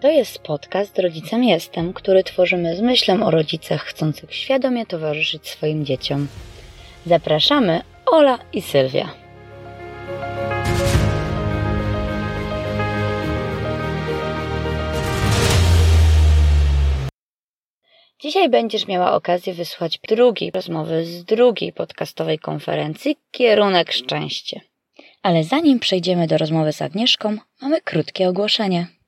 To jest podcast Rodzicem Jestem, który tworzymy z myślą o rodzicach chcących świadomie towarzyszyć swoim dzieciom. Zapraszamy Ola i Sylwia. Dzisiaj będziesz miała okazję wysłuchać drugiej rozmowy z drugiej podcastowej konferencji Kierunek Szczęście. Ale zanim przejdziemy do rozmowy z Agnieszką, mamy krótkie ogłoszenie.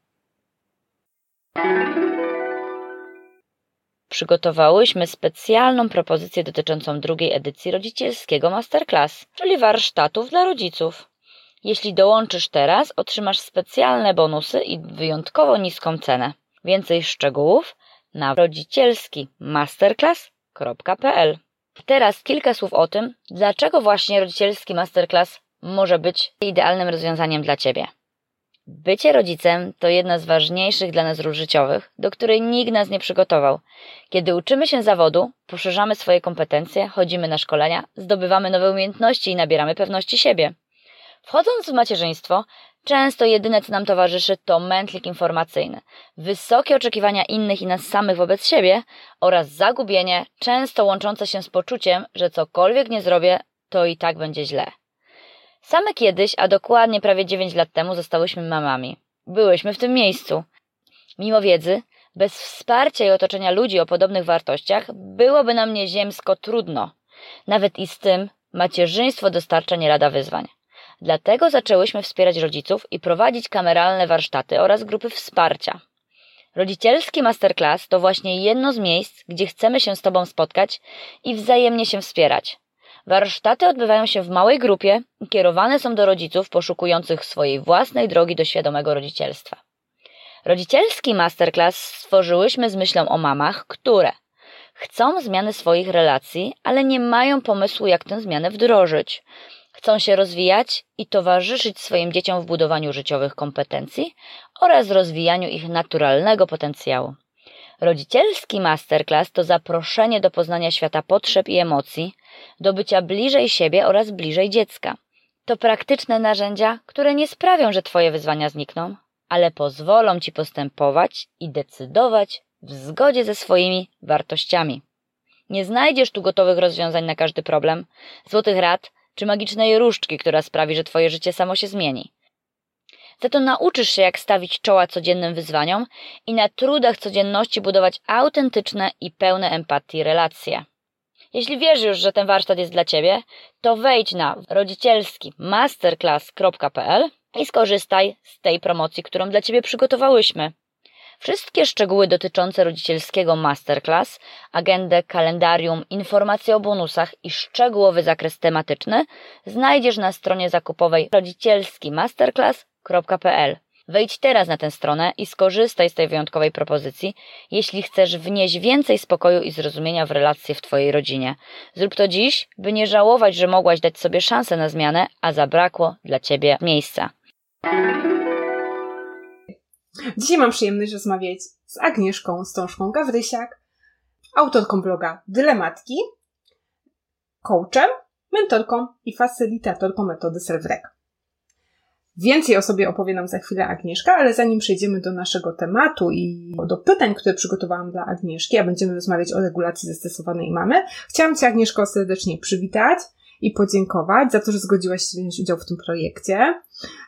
Przygotowałyśmy specjalną propozycję dotyczącą drugiej edycji rodzicielskiego masterclass, czyli warsztatów dla rodziców. Jeśli dołączysz teraz, otrzymasz specjalne bonusy i wyjątkowo niską cenę. Więcej szczegółów na rodzicielski masterclass.pl. Teraz kilka słów o tym, dlaczego właśnie rodzicielski masterclass może być idealnym rozwiązaniem dla Ciebie. Bycie rodzicem to jedna z ważniejszych dla nas ról życiowych, do której nikt nas nie przygotował. Kiedy uczymy się zawodu, poszerzamy swoje kompetencje, chodzimy na szkolenia, zdobywamy nowe umiejętności i nabieramy pewności siebie. Wchodząc w macierzyństwo, często jedyne co nam towarzyszy to mętlik informacyjny, wysokie oczekiwania innych i nas samych wobec siebie oraz zagubienie, często łączące się z poczuciem, że cokolwiek nie zrobię, to i tak będzie źle. Same kiedyś, a dokładnie prawie 9 lat temu, zostałyśmy mamami. Byłyśmy w tym miejscu. Mimo wiedzy, bez wsparcia i otoczenia ludzi o podobnych wartościach, byłoby nam nieziemsko trudno. Nawet i z tym macierzyństwo dostarcza nie lada wyzwań. Dlatego zaczęłyśmy wspierać rodziców i prowadzić kameralne warsztaty oraz grupy wsparcia. Rodzicielski masterclass to właśnie jedno z miejsc, gdzie chcemy się z Tobą spotkać i wzajemnie się wspierać. Warsztaty odbywają się w małej grupie i kierowane są do rodziców poszukujących swojej własnej drogi do świadomego rodzicielstwa. Rodzicielski masterclass stworzyłyśmy z myślą o mamach, które chcą zmiany swoich relacji, ale nie mają pomysłu, jak tę zmianę wdrożyć. Chcą się rozwijać i towarzyszyć swoim dzieciom w budowaniu życiowych kompetencji oraz rozwijaniu ich naturalnego potencjału. Rodzicielski masterclass to zaproszenie do poznania świata potrzeb i emocji, do bycia bliżej siebie oraz bliżej dziecka. To praktyczne narzędzia, które nie sprawią, że Twoje wyzwania znikną, ale pozwolą Ci postępować i decydować w zgodzie ze swoimi wartościami. Nie znajdziesz tu gotowych rozwiązań na każdy problem, złotych rad czy magicznej różdżki, która sprawi, że Twoje życie samo się zmieni. Za to nauczysz się, jak stawić czoła codziennym wyzwaniom i na trudach codzienności budować autentyczne i pełne empatii relacje. Jeśli wiesz już, że ten warsztat jest dla Ciebie, to wejdź na rodzicielski masterclass.pl i skorzystaj z tej promocji, którą dla Ciebie przygotowałyśmy. Wszystkie szczegóły dotyczące rodzicielskiego masterclass, agendę, kalendarium, informacje o bonusach i szczegółowy zakres tematyczny znajdziesz na stronie zakupowej rodzicielski Wejdź teraz na tę stronę i skorzystaj z tej wyjątkowej propozycji, jeśli chcesz wnieść więcej spokoju i zrozumienia w relacje w Twojej rodzinie. Zrób to dziś, by nie żałować, że mogłaś dać sobie szansę na zmianę, a zabrakło dla Ciebie miejsca. Dzisiaj mam przyjemność rozmawiać z Agnieszką Stążką Gawrysiak, autorką bloga Dylematki, coachem, mentorką i facylitatorką metody Self-Rec. Więcej o sobie opowie nam za chwilę Agnieszka, ale zanim przejdziemy do naszego tematu i do pytań, które przygotowałam dla Agnieszki, a będziemy rozmawiać o regulacji zastosowanej mamy, chciałam Cię Agnieszko serdecznie przywitać i podziękować za to, że zgodziłaś się wziąć udział w tym projekcie.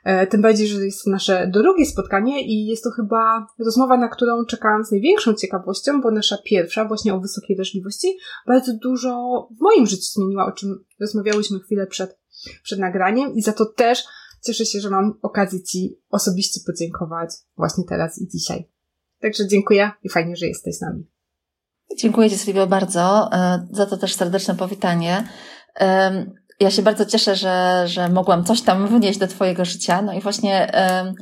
E, tym bardziej, że jest to nasze drugie spotkanie i jest to chyba rozmowa, na którą czekałam z największą ciekawością, bo nasza pierwsza, właśnie o wysokiej wrażliwości, bardzo dużo w moim życiu zmieniła, o czym rozmawiałyśmy chwilę przed, przed nagraniem i za to też Cieszę się, że mam okazję Ci osobiście podziękować właśnie teraz i dzisiaj. Także dziękuję i fajnie, że jesteś z nami. Dziękuję Ci, Sylwio, bardzo. E, za to też serdeczne powitanie. Ja się bardzo cieszę, że, że mogłam coś tam wnieść do Twojego życia. No i właśnie e,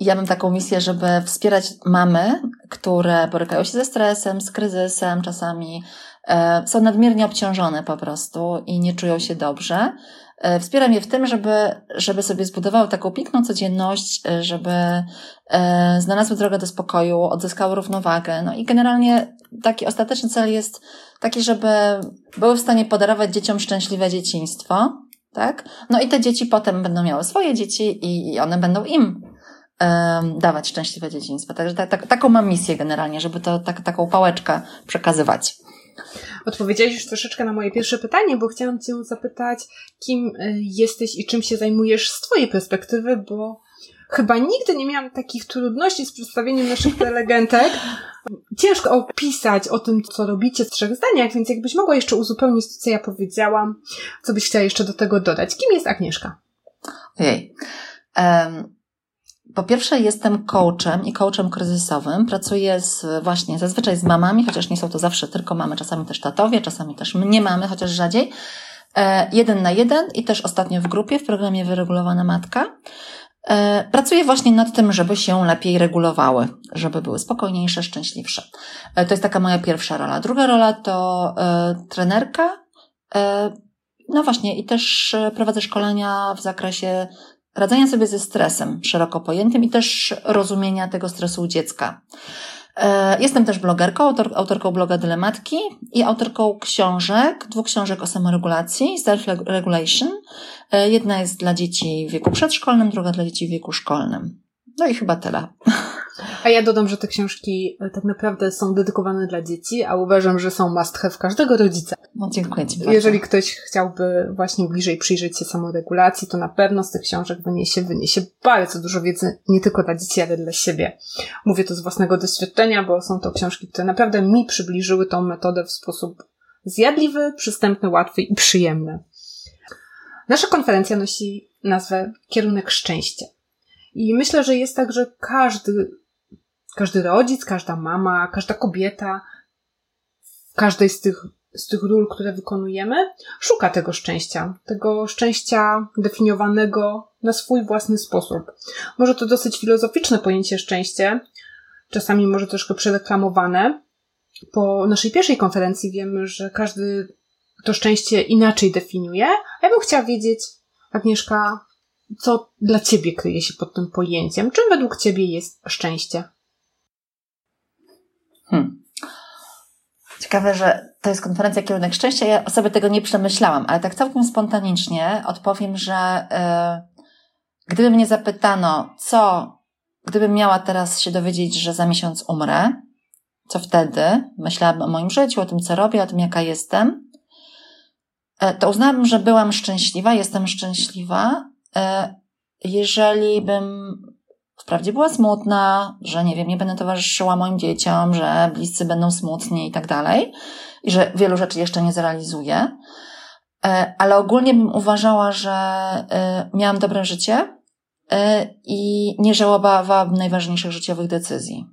ja mam taką misję, żeby wspierać mamy, które borykają się ze stresem, z kryzysem, czasami e, są nadmiernie obciążone po prostu i nie czują się dobrze. E, wspieram je w tym, żeby, żeby sobie zbudowały taką piękną codzienność, e, żeby e, znalazły drogę do spokoju, odzyskały równowagę. No i generalnie taki ostateczny cel jest taki, żeby były w stanie podarować dzieciom szczęśliwe dzieciństwo, tak? No i te dzieci potem będą miały swoje dzieci i one będą im dawać szczęśliwe dzieciństwo. Także ta, ta, taką mam misję generalnie, żeby to tak, taką pałeczkę przekazywać. Odpowiedziałeś już troszeczkę na moje pierwsze pytanie, bo chciałam Cię zapytać, kim y, jesteś i czym się zajmujesz z Twojej perspektywy, bo chyba nigdy nie miałam takich trudności z przedstawieniem naszych prelegentek. Ciężko opisać o tym, co robicie w trzech zdaniach, więc jakbyś mogła jeszcze uzupełnić to, co ja powiedziałam, co byś chciała jeszcze do tego dodać. Kim jest Agnieszka? Ojej. Um, po pierwsze jestem coachem i coachem kryzysowym. Pracuję z, właśnie zazwyczaj z mamami, chociaż nie są to zawsze tylko mamy, czasami też tatowie, czasami też nie mamy, chociaż rzadziej. E, jeden na jeden i też ostatnio w grupie w programie Wyregulowana Matka. E, pracuję właśnie nad tym, żeby się lepiej regulowały, żeby były spokojniejsze, szczęśliwsze. E, to jest taka moja pierwsza rola. Druga rola to e, trenerka. E, no właśnie, i też e, prowadzę szkolenia w zakresie radzenia sobie ze stresem szeroko pojętym i też rozumienia tego stresu u dziecka. E, jestem też blogerką, autor, autorką bloga Dylematki i autorką książek, dwóch książek o samoregulacji, self-regulation. E, jedna jest dla dzieci w wieku przedszkolnym, druga dla dzieci w wieku szkolnym. No i chyba tyle. A ja dodam, że te książki e, tak naprawdę są dedykowane dla dzieci, a uważam, że są must have każdego rodzica. No, dziękuję Ci bardzo. Jeżeli ktoś chciałby właśnie bliżej przyjrzeć się samoregulacji, to na pewno z tych książek wyniesie, wyniesie bardzo dużo wiedzy, nie tylko dla dzieci, ale dla siebie. Mówię to z własnego doświadczenia, bo są to książki, które naprawdę mi przybliżyły tą metodę w sposób zjadliwy, przystępny, łatwy i przyjemny. Nasza konferencja nosi nazwę Kierunek Szczęścia. I myślę, że jest tak, że każdy, każdy rodzic, każda mama, każda kobieta w każdej z tych, z tych ról, które wykonujemy, szuka tego szczęścia. Tego szczęścia definiowanego na swój własny sposób. Może to dosyć filozoficzne pojęcie szczęście, czasami może troszkę przereklamowane. Po naszej pierwszej konferencji wiemy, że każdy to szczęście inaczej definiuje. A ja bym chciała wiedzieć, Agnieszka, co dla ciebie kryje się pod tym pojęciem? Czym według ciebie jest szczęście? Hmm. Ciekawe, że to jest konferencja Kierunek Szczęścia. Ja sobie tego nie przemyślałam, ale tak całkiem spontanicznie odpowiem, że yy, gdyby mnie zapytano, co, gdybym miała teraz się dowiedzieć, że za miesiąc umrę, co wtedy? Myślałabym o moim życiu, o tym, co robię, o tym, jaka jestem. Yy, to uznałabym, że byłam szczęśliwa, jestem szczęśliwa, E, jeżeli bym wprawdzie była smutna, że nie wiem, nie będę towarzyszyła moim dzieciom, że bliscy będą smutni i tak dalej, i że wielu rzeczy jeszcze nie zrealizuję, e, ale ogólnie bym uważała, że e, miałam dobre życie i nie żałowałabym najważniejszych życiowych decyzji.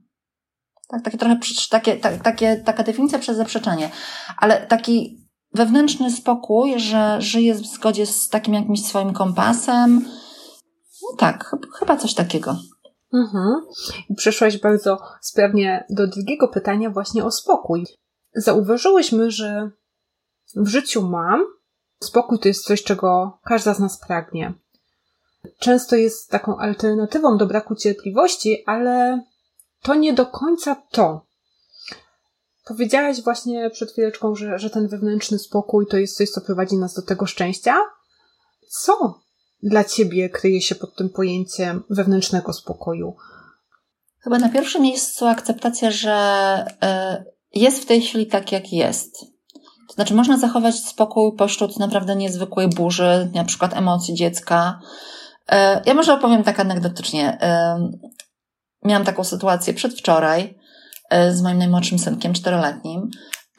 Tak, takie trochę, takie, tak, takie, taka definicja przez zaprzeczenie, ale taki wewnętrzny spokój, że żyję w zgodzie z takim jakimś swoim kompasem. No tak, chyba coś takiego. Mhm. I przeszłaś bardzo sprawnie do drugiego pytania właśnie o spokój. Zauważyłyśmy, że w życiu mam spokój to jest coś, czego każda z nas pragnie. Często jest taką alternatywą do braku cierpliwości, ale to nie do końca to. Powiedziałaś właśnie przed chwileczką, że, że ten wewnętrzny spokój to jest coś, co prowadzi nas do tego szczęścia. Co dla ciebie kryje się pod tym pojęciem wewnętrznego spokoju? Chyba na pierwszym miejscu akceptacja, że e, jest w tej chwili tak, jak jest. To znaczy, można zachować spokój pośród naprawdę niezwykłej burzy, na przykład emocji dziecka. E, ja może opowiem tak anegdotycznie. E, miałam taką sytuację przedwczoraj z moim najmłodszym synkiem, czteroletnim.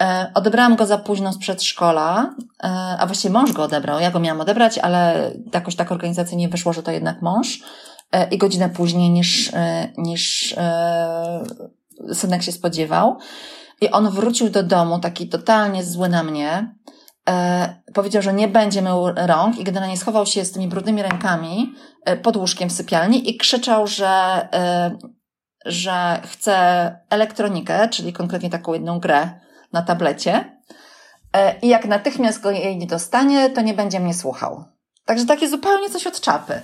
E, odebrałam go za późno z przedszkola, e, a właściwie mąż go odebrał. Ja go miałam odebrać, ale jakoś tak organizacyjnie wyszło, że to jednak mąż. I godzinę później niż, niż synek się spodziewał. I on wrócił do domu taki totalnie zły na mnie. Powiedział, że nie będzie mył rąk i generalnie schował się z tymi brudnymi rękami pod łóżkiem w sypialni i krzyczał, że że chce elektronikę, czyli konkretnie taką jedną grę na tablecie. E, I jak natychmiast go jej nie dostanie, to nie będzie mnie słuchał. Także takie zupełnie coś od czapy.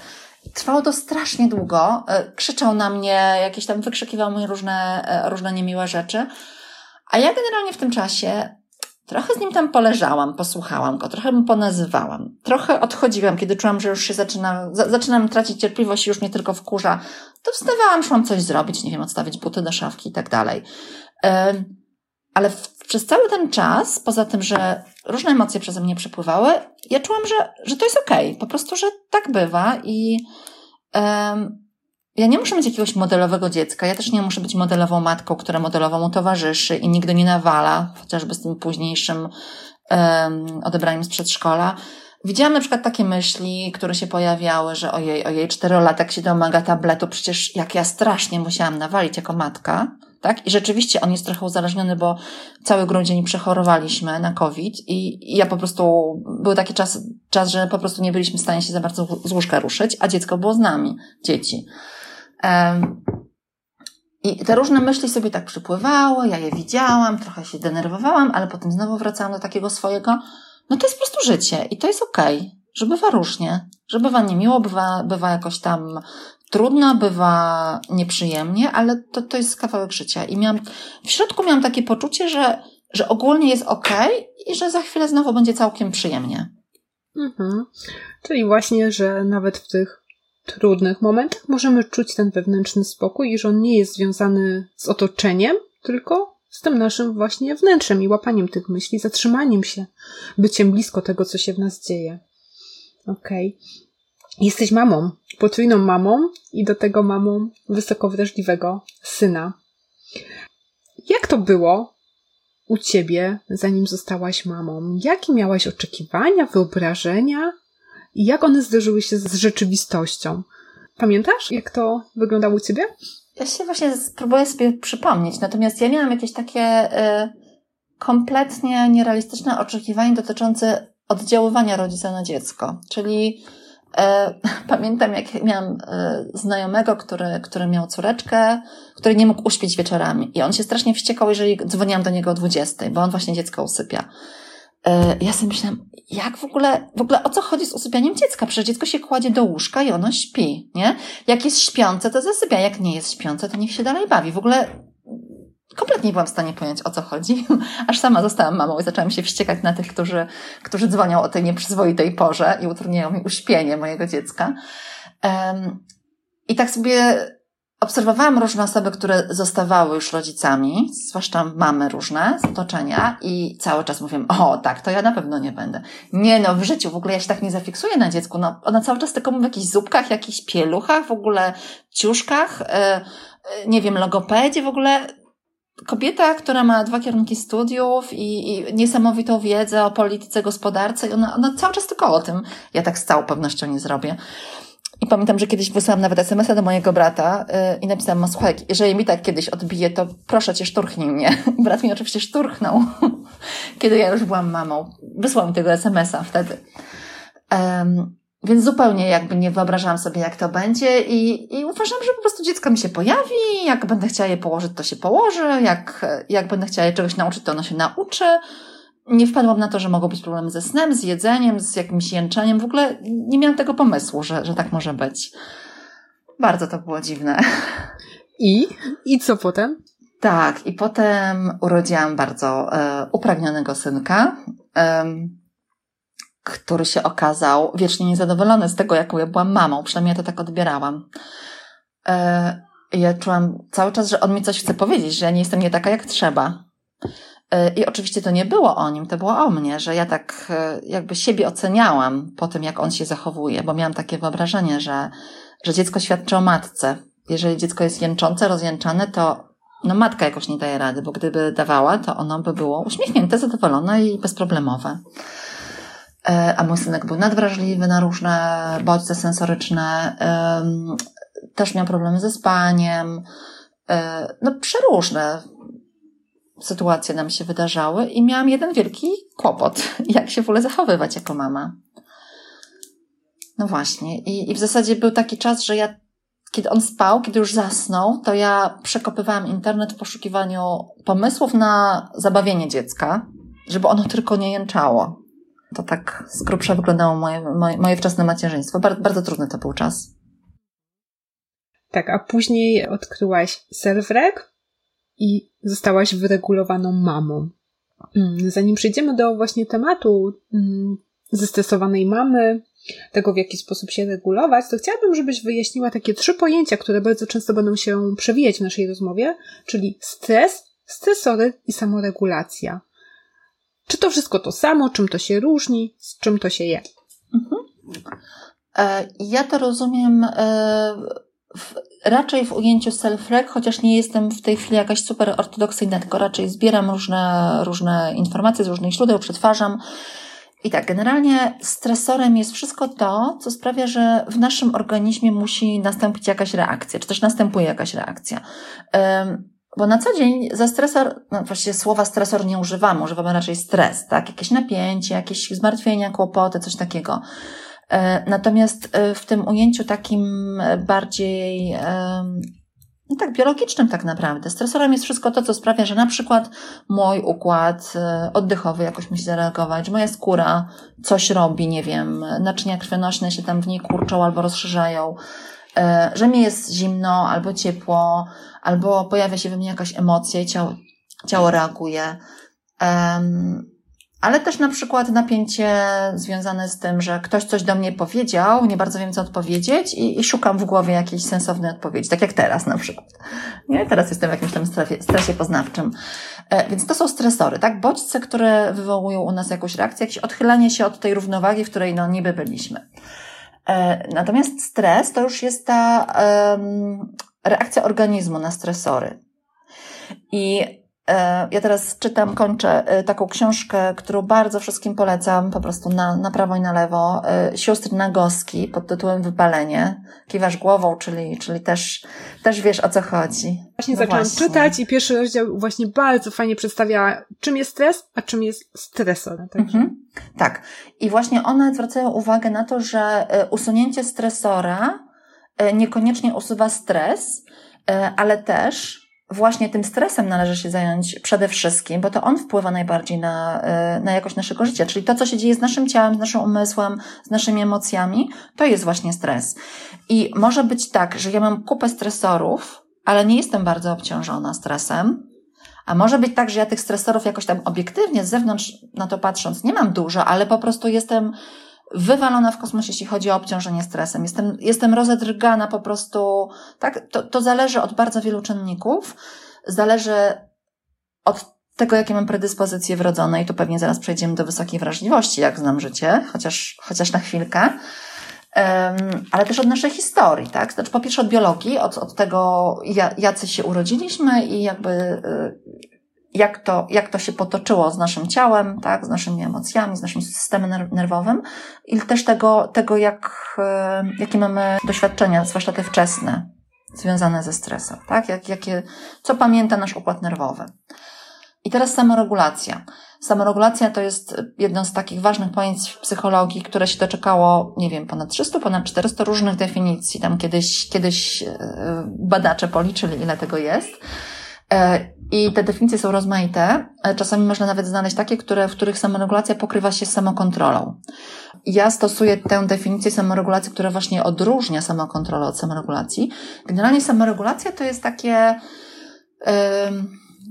Trwało to strasznie długo. E, krzyczał na mnie, jakieś tam wykrzykiwał mi różne, e, różne niemiłe rzeczy. A ja generalnie w tym czasie Trochę z nim tam poleżałam, posłuchałam go, trochę mu ponazywałam. Trochę odchodziłam, kiedy czułam, że już się zaczynam, za, zaczynam tracić cierpliwość i już mnie tylko wkurza. To wstawałam, szłam coś zrobić, nie wiem, odstawić buty do szafki i tak dalej. Ale w, przez cały ten czas, poza tym, że różne emocje przeze mnie przepływały, ja czułam, że, że to jest okej. Okay. Po prostu, że tak bywa i um, ja nie muszę mieć jakiegoś modelowego dziecka. Ja też nie muszę być modelową matką, która modelowo mu towarzyszy i nigdy nie nawala, chociażby z tym późniejszym um, odebraniem z przedszkola. Widziałam na przykład takie myśli, które się pojawiały, że ojej, ojej, czterolatek się domaga tabletu, przecież jak ja strasznie musiałam nawalić jako matka, tak? I rzeczywiście on jest trochę uzależniony, bo cały grudzień przechorowaliśmy na COVID i, ja po prostu, był taki czas, czas, że po prostu nie byliśmy w stanie się za bardzo z łóżka ruszyć, a dziecko było z nami, dzieci. Um, i te różne myśli sobie tak przypływały, ja je widziałam, trochę się denerwowałam, ale potem znowu wracałam do takiego swojego, no to jest po prostu życie i to jest okej, okay, że bywa różnie, że bywa niemiło, bywa, bywa jakoś tam trudno, bywa nieprzyjemnie, ale to, to jest kawałek życia. I miałam, w środku miałam takie poczucie, że, że ogólnie jest okay i że za chwilę znowu będzie całkiem przyjemnie. Mhm. Czyli właśnie, że nawet w tych trudnych momentach możemy czuć ten wewnętrzny spokój i że on nie jest związany z otoczeniem, tylko z tym naszym właśnie wnętrzem i łapaniem tych myśli, zatrzymaniem się, byciem blisko tego, co się w nas dzieje. Okej. Okay. Jesteś mamą, potrójną mamą i do tego mamą wysoko wrażliwego syna. Jak to było u ciebie, zanim zostałaś mamą? Jakie miałaś oczekiwania, wyobrażenia i jak one zderzyły się z rzeczywistością? Pamiętasz, jak to wyglądało u ciebie? Ja się właśnie spróbuję sobie przypomnieć, natomiast ja miałam jakieś takie y, kompletnie nierealistyczne oczekiwania dotyczące oddziaływania rodzica na dziecko. Czyli pamiętam, jak miałam e, znajomego, który, który miał córeczkę, który nie mógł uśpić wieczorami. I on się strasznie wściekał, jeżeli dzwoniłam do niego o 20, bo on właśnie dziecko usypia. E, ja sobie myślałam, jak w ogóle, w ogóle o co chodzi z usypianiem dziecka? Przecież dziecko się kładzie do łóżka i ono śpi, nie? Jak jest śpiące, to zasypia. Jak nie jest śpiące, to niech się dalej bawi. W ogóle kompletnie nie byłam w stanie pojąć, o co chodzi. Aż sama zostałam mamą i zaczęłam się wściekać na tych, którzy, którzy dzwonią o tej nieprzyzwoitej porze i utrudniają mi uśpienie mojego dziecka. I tak sobie obserwowałam różne osoby, które zostawały już rodzicami, zwłaszcza mamy różne z otoczenia i cały czas mówię, o tak, to ja na pewno nie będę. Nie no, w życiu w ogóle ja się tak nie zafiksuję na dziecku. No, ona cały czas tylko mówi w jakichś zupkach, jakichś pieluchach, w ogóle ciuszkach, yy, nie wiem, logopedzie, w ogóle kobieta, która ma dwa kierunki studiów i, i niesamowitą wiedzę o polityce, gospodarce, i ona, ona cały czas tylko o tym. Ja tak z całą pewnością nie zrobię. I pamiętam, że kiedyś wysłałam nawet SMS-a do mojego brata yy, i napisałam mu, słuchaj, jeżeli mi tak kiedyś odbije, to proszę cię, szturchnij mnie. Brat mi oczywiście szturchnął, kiedy ja już byłam mamą. Wysłał mi tego SMS-a wtedy. Więc zupełnie jakby nie wyobrażałam sobie, jak to będzie i, i uważam, że po prostu dziecko mi się pojawi, jak będę chciała je położyć, to się położy, jak, jak będę chciała je czegoś nauczyć, to ono się nauczy. Nie wpadłam na to, że mogą być problemy ze snem, z jedzeniem, z jakimś jęczeniem. W ogóle nie miałam tego pomysłu, że, że tak może być. Bardzo to było dziwne. I? I co potem? Tak, i potem urodziłam bardzo e, upragnionego synka. E, który się okazał wiecznie niezadowolony z tego, jaką ja byłam mamą. Przynajmniej ja to tak odbierałam. E, ja czułam cały czas, że on mi coś chce powiedzieć, że ja nie jestem nie taka jak trzeba. E, I oczywiście to nie było o nim, to było o mnie, że ja tak e, jakby siebie oceniałam po tym, jak on się zachowuje, bo miałam takie wyobrażenie, że, że dziecko świadczy o matce. Jeżeli dziecko jest jęczące, rozjęczane, to no matka jakoś nie daje rady, bo gdyby dawała, to ono by było uśmiechnięte, zadowolone i bezproblemowe. E, a mój synek był nadwrażliwy na różne bodźce sensoryczne, też miał problemy ze spaniem, e, no przeróżne sytuacje nam się wydarzały i miałam jeden wielki kłopot, jak się w ogóle zachowywać jako mama. No właśnie. I, I w zasadzie był taki czas, że ja, kiedy on spał, kiedy już zasnął, to ja przekopywałam internet w poszukiwaniu pomysłów na zabawienie dziecka, żeby ono tylko nie jęczało. To tak z grubsza wyglądało moje, moje, moje wczesne macierzyństwo. Bardzo, bardzo trudny to był czas. Tak, a później odkryłaś self i zostałaś wyregulowaną mamą. Mm, zanim przejdziemy do właśnie tematu mm, zestresowanej mamy, tego w jaki sposób się regulować, to chciałabym, żebyś wyjaśniła takie trzy pojęcia, które bardzo często będą się przewijać w naszej rozmowie, czyli stres, stresory i samoregulacja. Czy to wszystko to samo, czym to się różni, z czym to się je? Mhm. E, ja to rozumiem e, w, raczej w ujęciu self-reg, chociaż nie jestem w tej chwili jakaś super ortodoksyjna, tylko raczej zbieram różne, różne informacje z różnych źródeł, przetwarzam. I tak, generalnie stresorem jest wszystko to, co sprawia, że w naszym organizmie musi nastąpić jakaś reakcja, czy też następuje jakaś reakcja. Bo na co dzień za stresor, no właściwie słowa stresor nie używamy, używamy raczej stres, tak? Jakieś napięcie, jakieś zmartwienia, kłopoty, coś takiego. E, natomiast e, w tym ujęciu takim bardziej no tak biologicznym tak naprawdę. Stresorem jest wszystko to, co sprawia, że na przykład mój układ e, oddechowy jakoś musi zareagować, moja skóra coś robi, nie wiem, naczynia krwionośne się tam w niej kurczą albo rozszerzają, że mi jest zimno albo ciepło, albo pojawia się we mnie jakaś emocja i ciało, ciało reaguje. Um, ale też na przykład napięcie związane z tym, że ktoś coś do mnie powiedział, nie bardzo wiem, co odpowiedzieć i, i szukam w głowie jakiejś sensownej odpowiedzi, tak jak teraz na przykład. Nie? Teraz jestem w jakimś tam stresie, stresie poznawczym. E, więc to są stresory, tak? Bodźce, które wywołują u nas jakąś reakcję, jakieś odchylanie się od tej równowagi, w której no niby byliśmy. E, natomiast stres to już jest ta um, reakcja organizmu na stresory. I e, ja teraz czytam, kończę e, taką książkę, którą bardzo wszystkim polecam, po prostu na, na prawo i na lewo, e, siostry Nagoski pod tytułem Wypalenie. Kiwasz głową, czyli, czyli też, też wiesz o co chodzi. Właśnie no zaczęłam właśnie. czytać i pierwszy rozdział właśnie bardzo fajnie przedstawia, czym jest stres, a czym jest stresor. Także. Mhm. Tak. I właśnie one zwracają uwagę na to, że usunięcie stresora niekoniecznie usuwa stres, ale też właśnie tym stresem należy się zająć przede wszystkim, bo to on wpływa najbardziej na, y, na jakość naszego życia. Czyli to, co się dzieje z naszym ciałem, z naszym umysłem, z naszymi emocjami, to jest właśnie stres. I może być tak, że ja mam kupę stresorów, ale nie jestem bardzo obciążona stresem. A może być tak, że ja tych stresorów jakoś tam obiektywnie z zewnątrz na to patrząc nie mam dużo, ale po prostu jestem wywalona w kosmos, jeśli chodzi o obciążenie stresem. Jestem, jestem rozedrgana po prostu, tak? To, to zależy od bardzo wielu czynników. Zależy od tego, jakie mam predyspozycje wrodzone i tu pewnie zaraz przejdziemy do wysokiej wrażliwości, jak znam życie, chociaż, chociaż na chwilkę. Um, ale też od naszej historii, tak? Znaczy, po pierwsze od biologii, od, od tego, jacy się urodziliśmy i jakby y, jak to, jak to się potoczyło z naszym ciałem, tak, z naszymi emocjami, z naszym systemem nerwowym i też tego, tego jak, e, jakie mamy doświadczenia, zwłaszcza te wczesne, związane ze stresem, tak, jak, jakie, co pamięta nasz układ nerwowy. I teraz samoregulacja. Samoregulacja to jest jedno z takich ważnych pojęć w psychologii, które się doczekało, nie wiem, ponad 300, ponad 400 różnych definicji. Tam kiedyś, kiedyś e, badacze policzyli, ile tego jest. I te definicje są rozmaite. E, czasami można nawet znaleźć takie, które, w których samoregulacja pokrywa się z samokontrolą. Ja stosuję tę definicję samoregulacji, która właśnie odróżnia samokontrolę od samoregulacji. Generalnie samoregulacja to jest takie,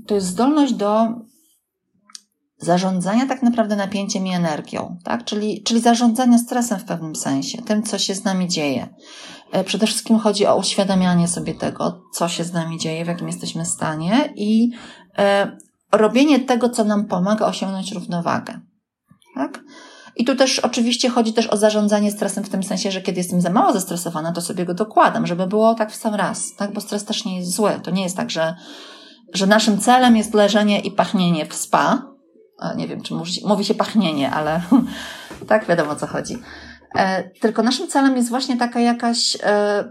to jest zdolność do zarządzania tak naprawdę napięciem i energią, tak? Czyli, czyli zarządzania stresem w pewnym sensie, tym, co się z nami dzieje. E, przede wszystkim chodzi o uświadamianie sobie tego, co się z nami dzieje, w jakim jesteśmy stanie i e, robienie tego, co nam pomaga osiągnąć równowagę. Tak? I tu też oczywiście chodzi też o zarządzanie stresem w tym sensie, że kiedy jestem za mało zestresowana, to sobie go dokładam, żeby było tak w sam raz, tak? Bo stres też nie jest zły. To nie jest tak, że, że naszym celem jest leżenie i pachnienie w spa. Nie wiem, czy mówi, się pachnienie, ale tak wiadomo o co chodzi. E, tylko naszym celem jest właśnie taka jakaś, e,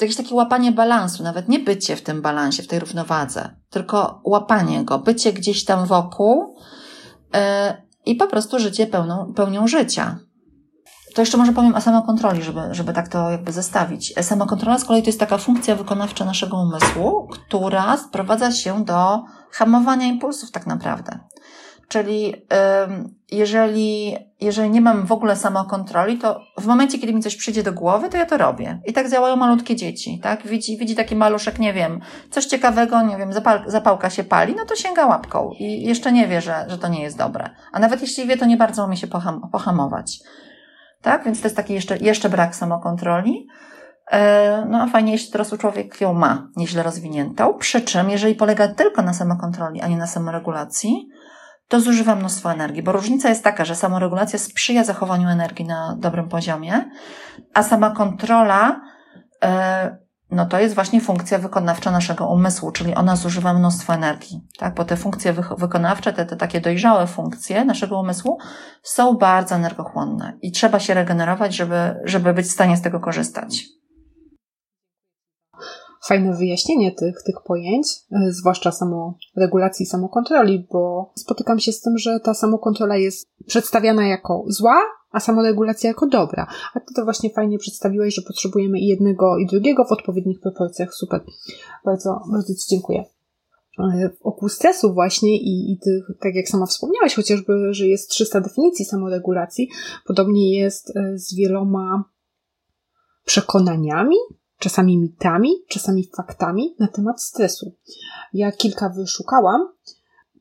jakieś takie łapanie balansu, nawet nie bycie w tym balansie, w tej równowadze, tylko łapanie go, bycie gdzieś tam wokół e, i po prostu życie pełną, pełnią życia. To jeszcze może powiem o samokontroli, żeby, żeby tak to jakby zestawić. Samokontrola z kolei to jest taka funkcja wykonawcza naszego umysłu, która sprowadza się do hamowania impulsów tak naprawdę. Czyli jeżeli, jeżeli nie mam w ogóle samokontroli, to w momencie, kiedy mi coś przyjdzie do głowy, to ja to robię. I tak działają malutkie dzieci, tak? Widzi, widzi taki maluszek, nie wiem, coś ciekawego, nie wiem, zapal, zapałka się pali, no to sięga łapką i jeszcze nie wie, że, że to nie jest dobre. A nawet jeśli wie, to nie bardzo umie się poham, pohamować. Tak? Więc to jest taki jeszcze, jeszcze brak samokontroli. E, no a fajnie, jeśli dorosły człowiek ją ma nieźle rozwiniętą. Przy czym, jeżeli polega tylko na samokontroli, a nie na samoregulacji, to zużywa mnóstwo energii, bo różnica jest taka, że samoregulacja sprzyja zachowaniu energii na dobrym poziomie, a sama kontrola, e, no to jest właśnie funkcja wykonawcza naszego umysłu, czyli ona zużywa mnóstwo energii, tak? Bo te funkcje wykonawcze, te, te takie dojrzałe funkcje naszego umysłu są bardzo energochłonne i trzeba się regenerować, żeby, żeby być w stanie z tego korzystać fajne wyjaśnienie tych, tych pojęć, e, zwłaszcza samoregulacji i samokontroli, bo spotykam się z tym, że ta samokontrola jest przedstawiana jako zła, a samoregulacja jako dobra. A ty to właśnie fajnie przedstawiłeś, że potrzebujemy i jednego, i drugiego w odpowiednich proporcjach. Super. Bardzo, bardzo Ci dziękuję. E, wokół stresu właśnie i, i tych, tak jak sama wspomniałaś, chociażby, że jest 300 definicji samoregulacji, podobnie jest e, z wieloma przekonaniami, czasami mitami, czasami faktami na temat stresu. Ja kilka wyszukałam,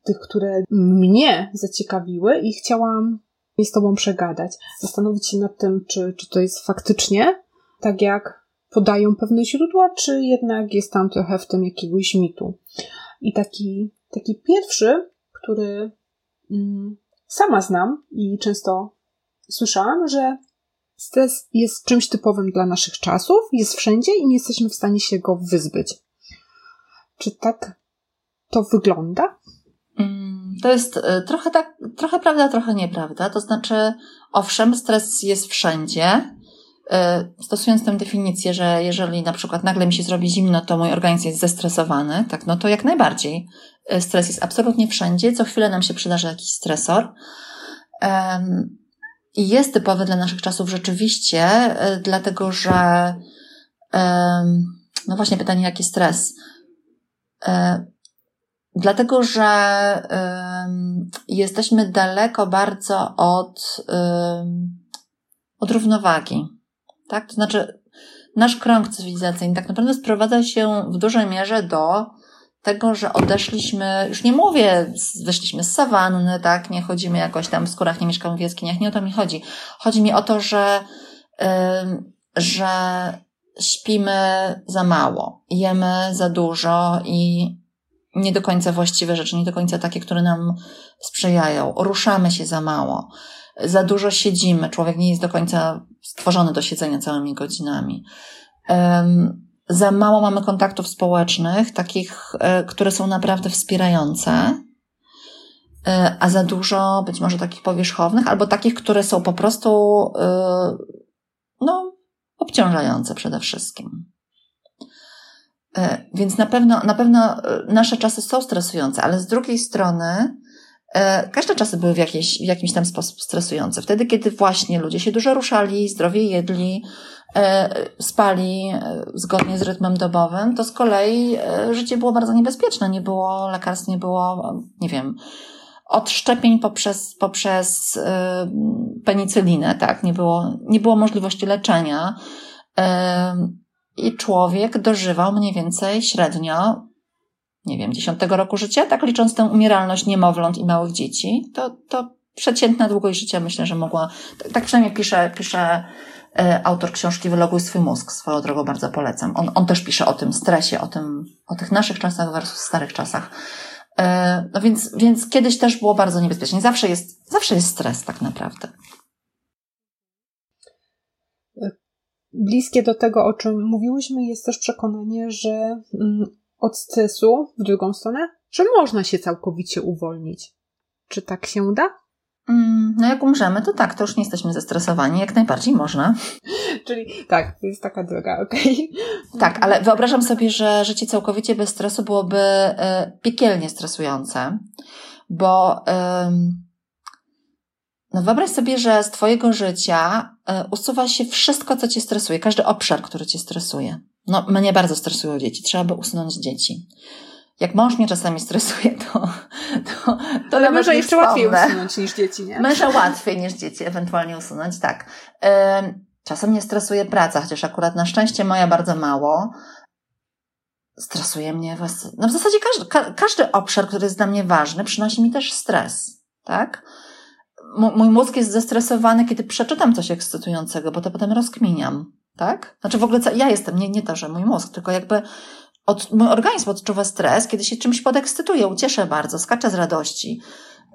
tych, które mnie zaciekawiły i chciałam je z Tobą przegadać. Zastanowić się nad tym, czy, czy to jest faktycznie tak, jak podają pewne źródła, czy jednak jest tam trochę w tym jakiegoś mitu. I taki, taki pierwszy, który mm, sama znam i często słyszałam, że Stres jest czymś typowym dla naszych czasów, jest wszędzie i nie jesteśmy w stanie się go wyzbyć. Czy tak to wygląda? Mm, to jest y, trochę tak, trochę prawda, trochę nieprawda. To znaczy, owszem, stres jest wszędzie. Y, stosując tę definicję, że jeżeli na przykład nagle mi się zrobi zimno, to mój organizm jest zestresowany, tak, no to jak najbardziej. Y, stres jest absolutnie wszędzie. Co chwilę nam się przydarzy jakiś stresor i jest typowy dla naszych czasów rzeczywiście, e, dlatego że no właśnie pytanie, jaki stres? E, dlatego, że jesteśmy daleko bardzo od, od równowagi. Tak? To znaczy, nasz krąg cywilizacyjny tak naprawdę sprowadza się w dużej mierze do tego, że odeszliśmy, już nie mówię, wyszliśmy z sawanny, tak, nie chodzimy jakoś tam w skórach, nie mieszkamy w jaskiniach, nie o to mi chodzi. Chodzi mi o to, że, yy, że śpimy za mało, jemy za dużo i nie do końca właściwe rzeczy, nie do końca takie, które nam sprzyjają. Ruszamy się za mało. Za dużo siedzimy. Człowiek nie jest do końca stworzony do siedzenia całymi godzinami za mało mamy kontaktów społecznych, takich, e, które są naprawdę wspierające, e, a za dużo być może takich powierzchownych, albo takich, które są po prostu e, no, obciążające przede wszystkim. Więc na pewno, na pewno nasze czasy są stresujące, ale z drugiej strony każde czasy były w, jakiejś, w jakimś tam sposób stresujące. Wtedy, kiedy właśnie ludzie się dużo ruszali, zdrowie jedli, spali e, zgodnie z rytmem dobowym, to z kolei e, życie było bardzo niebezpieczne. Nie było lekarstw, nie było, nie wiem, od szczepień poprzez, poprzez penicylinę, tak? Nie było, nie było możliwości leczenia. I człowiek dożywał mniej więcej średnio, nie wiem, dziesiątego roku życia, tak licząc tę umieralność niemowląt i małych dzieci, to, to przeciętna długość życia myślę, że mogła, tak przynajmniej pisze, pisze E, autor książki Wyloguj swój mózg, swoją drogą bardzo polecam. On, on też pisze o tym stresie, o tym, o tych naszych czasach versus starych czasach. E, no więc, więc kiedyś też było bardzo niebezpiecznie. Zawsze jest, zawsze jest stres tak naprawdę. Bliskie do tego, o czym mówiłyśmy, jest też przekonanie, że mm, od stresu w drugą stronę, że można się całkowicie uwolnić. Czy tak się da? Mm, no jak umrzemy, to tak, to już nie jesteśmy zestresowani, jak najbardziej można. Czyli tak, to jest taka droga, okej. Okay. Tak, ale wyobrażam sobie, że życie całkowicie bez stresu byłoby y, piekielnie stresujące, bo y, no wyobraź sobie, że z Twojego życia y, usuwa się wszystko, co Cię stresuje, każdy obszar, który Cię stresuje. No, mnie bardzo stresują dzieci, trzeba by usunąć dzieci. Jak mąż mnie czasami stresuje, to, to, to Ale męża jeszcze łatwiej usunąć niż dzieci, nie? Męża łatwiej niż dzieci ewentualnie usunąć, tak. Czasem mnie stresuje praca, chociaż akurat na szczęście moja bardzo mało. Stresuje mnie włas... No w zasadzie każdy, ka, każdy obszar, który jest dla mnie ważny, przynosi mi też stres, tak? Mój mózg jest zestresowany, kiedy przeczytam coś ekscytującego, bo to potem rozkminiam, tak? Znaczy w ogóle ja jestem, nie, nie to, że mój mózg, tylko jakby od, mój organizm odczuwa stres, kiedy się czymś podekscytuje, ucieszę bardzo, skaczę z radości.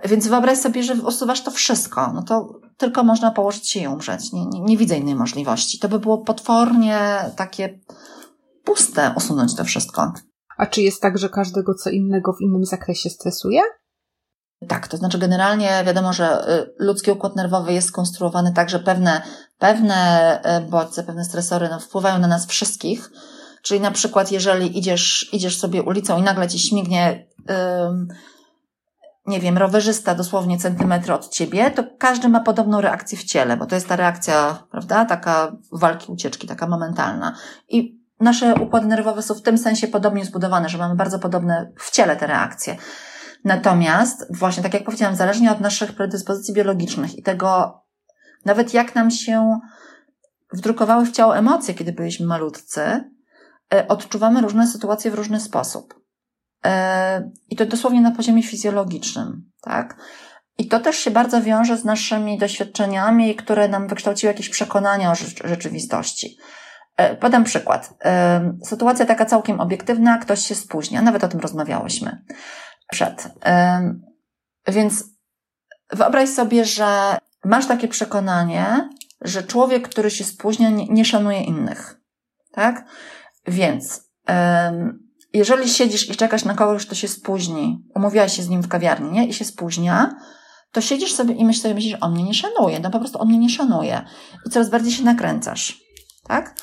Więc wyobraź sobie, że usuwasz to wszystko. No to tylko można położyć się i umrzeć. Nie, nie, nie widzę innej możliwości. To by było potwornie takie puste usunąć to wszystko. A czy jest tak, że każdego co innego w innym zakresie stresuje? Tak, to znaczy generalnie wiadomo, że y, ludzki układ nerwowy jest skonstruowany tak, że pewne, pewne y, bodźce, pewne stresory no, wpływają na nas wszystkich. Czyli na przykład, jeżeli idziesz, idziesz sobie ulicą i nagle ci śmignie, nie wiem, rowerzysta dosłownie centymetry od ciebie, to każdy ma podobną reakcję w ciele, bo to jest ta reakcja, prawda, taka walki, ucieczki, taka momentalna. I nasze układy nerwowe są w tym sensie podobnie zbudowane, że mamy bardzo podobne w ciele te reakcje. Natomiast, właśnie tak jak powiedziałam, zależnie od naszych predyspozycji biologicznych i tego, nawet jak nam się wdrukowały w ciało emocje, kiedy byliśmy malutcy, odczuwamy różne sytuacje w różny sposób. E, I to dosłownie na poziomie fizjologicznym, tak? I to też się bardzo wiąże z naszymi doświadczeniami, które nam wykształciły jakieś przekonania o rzecz- rzeczywistości. E, Podam przykład. E, Sytuacja taka całkiem obiektywna, ktoś się spóźnia, nawet o tym rozmawiałyśmy przed. Więc wyobraź sobie, że masz takie przekonanie, że człowiek, który się spóźnia, nie szanuje innych. Tak? Więc jeżeli siedzisz i czekasz na kogoś, kto się spóźni, umówiłaś się z nim w kawiarni nie? i się spóźnia, to siedzisz sobie i myślisz sobie, myślisz, on mnie nie szanuje. No po prostu on mnie nie szanuje. I coraz bardziej się nakręcasz. Tak?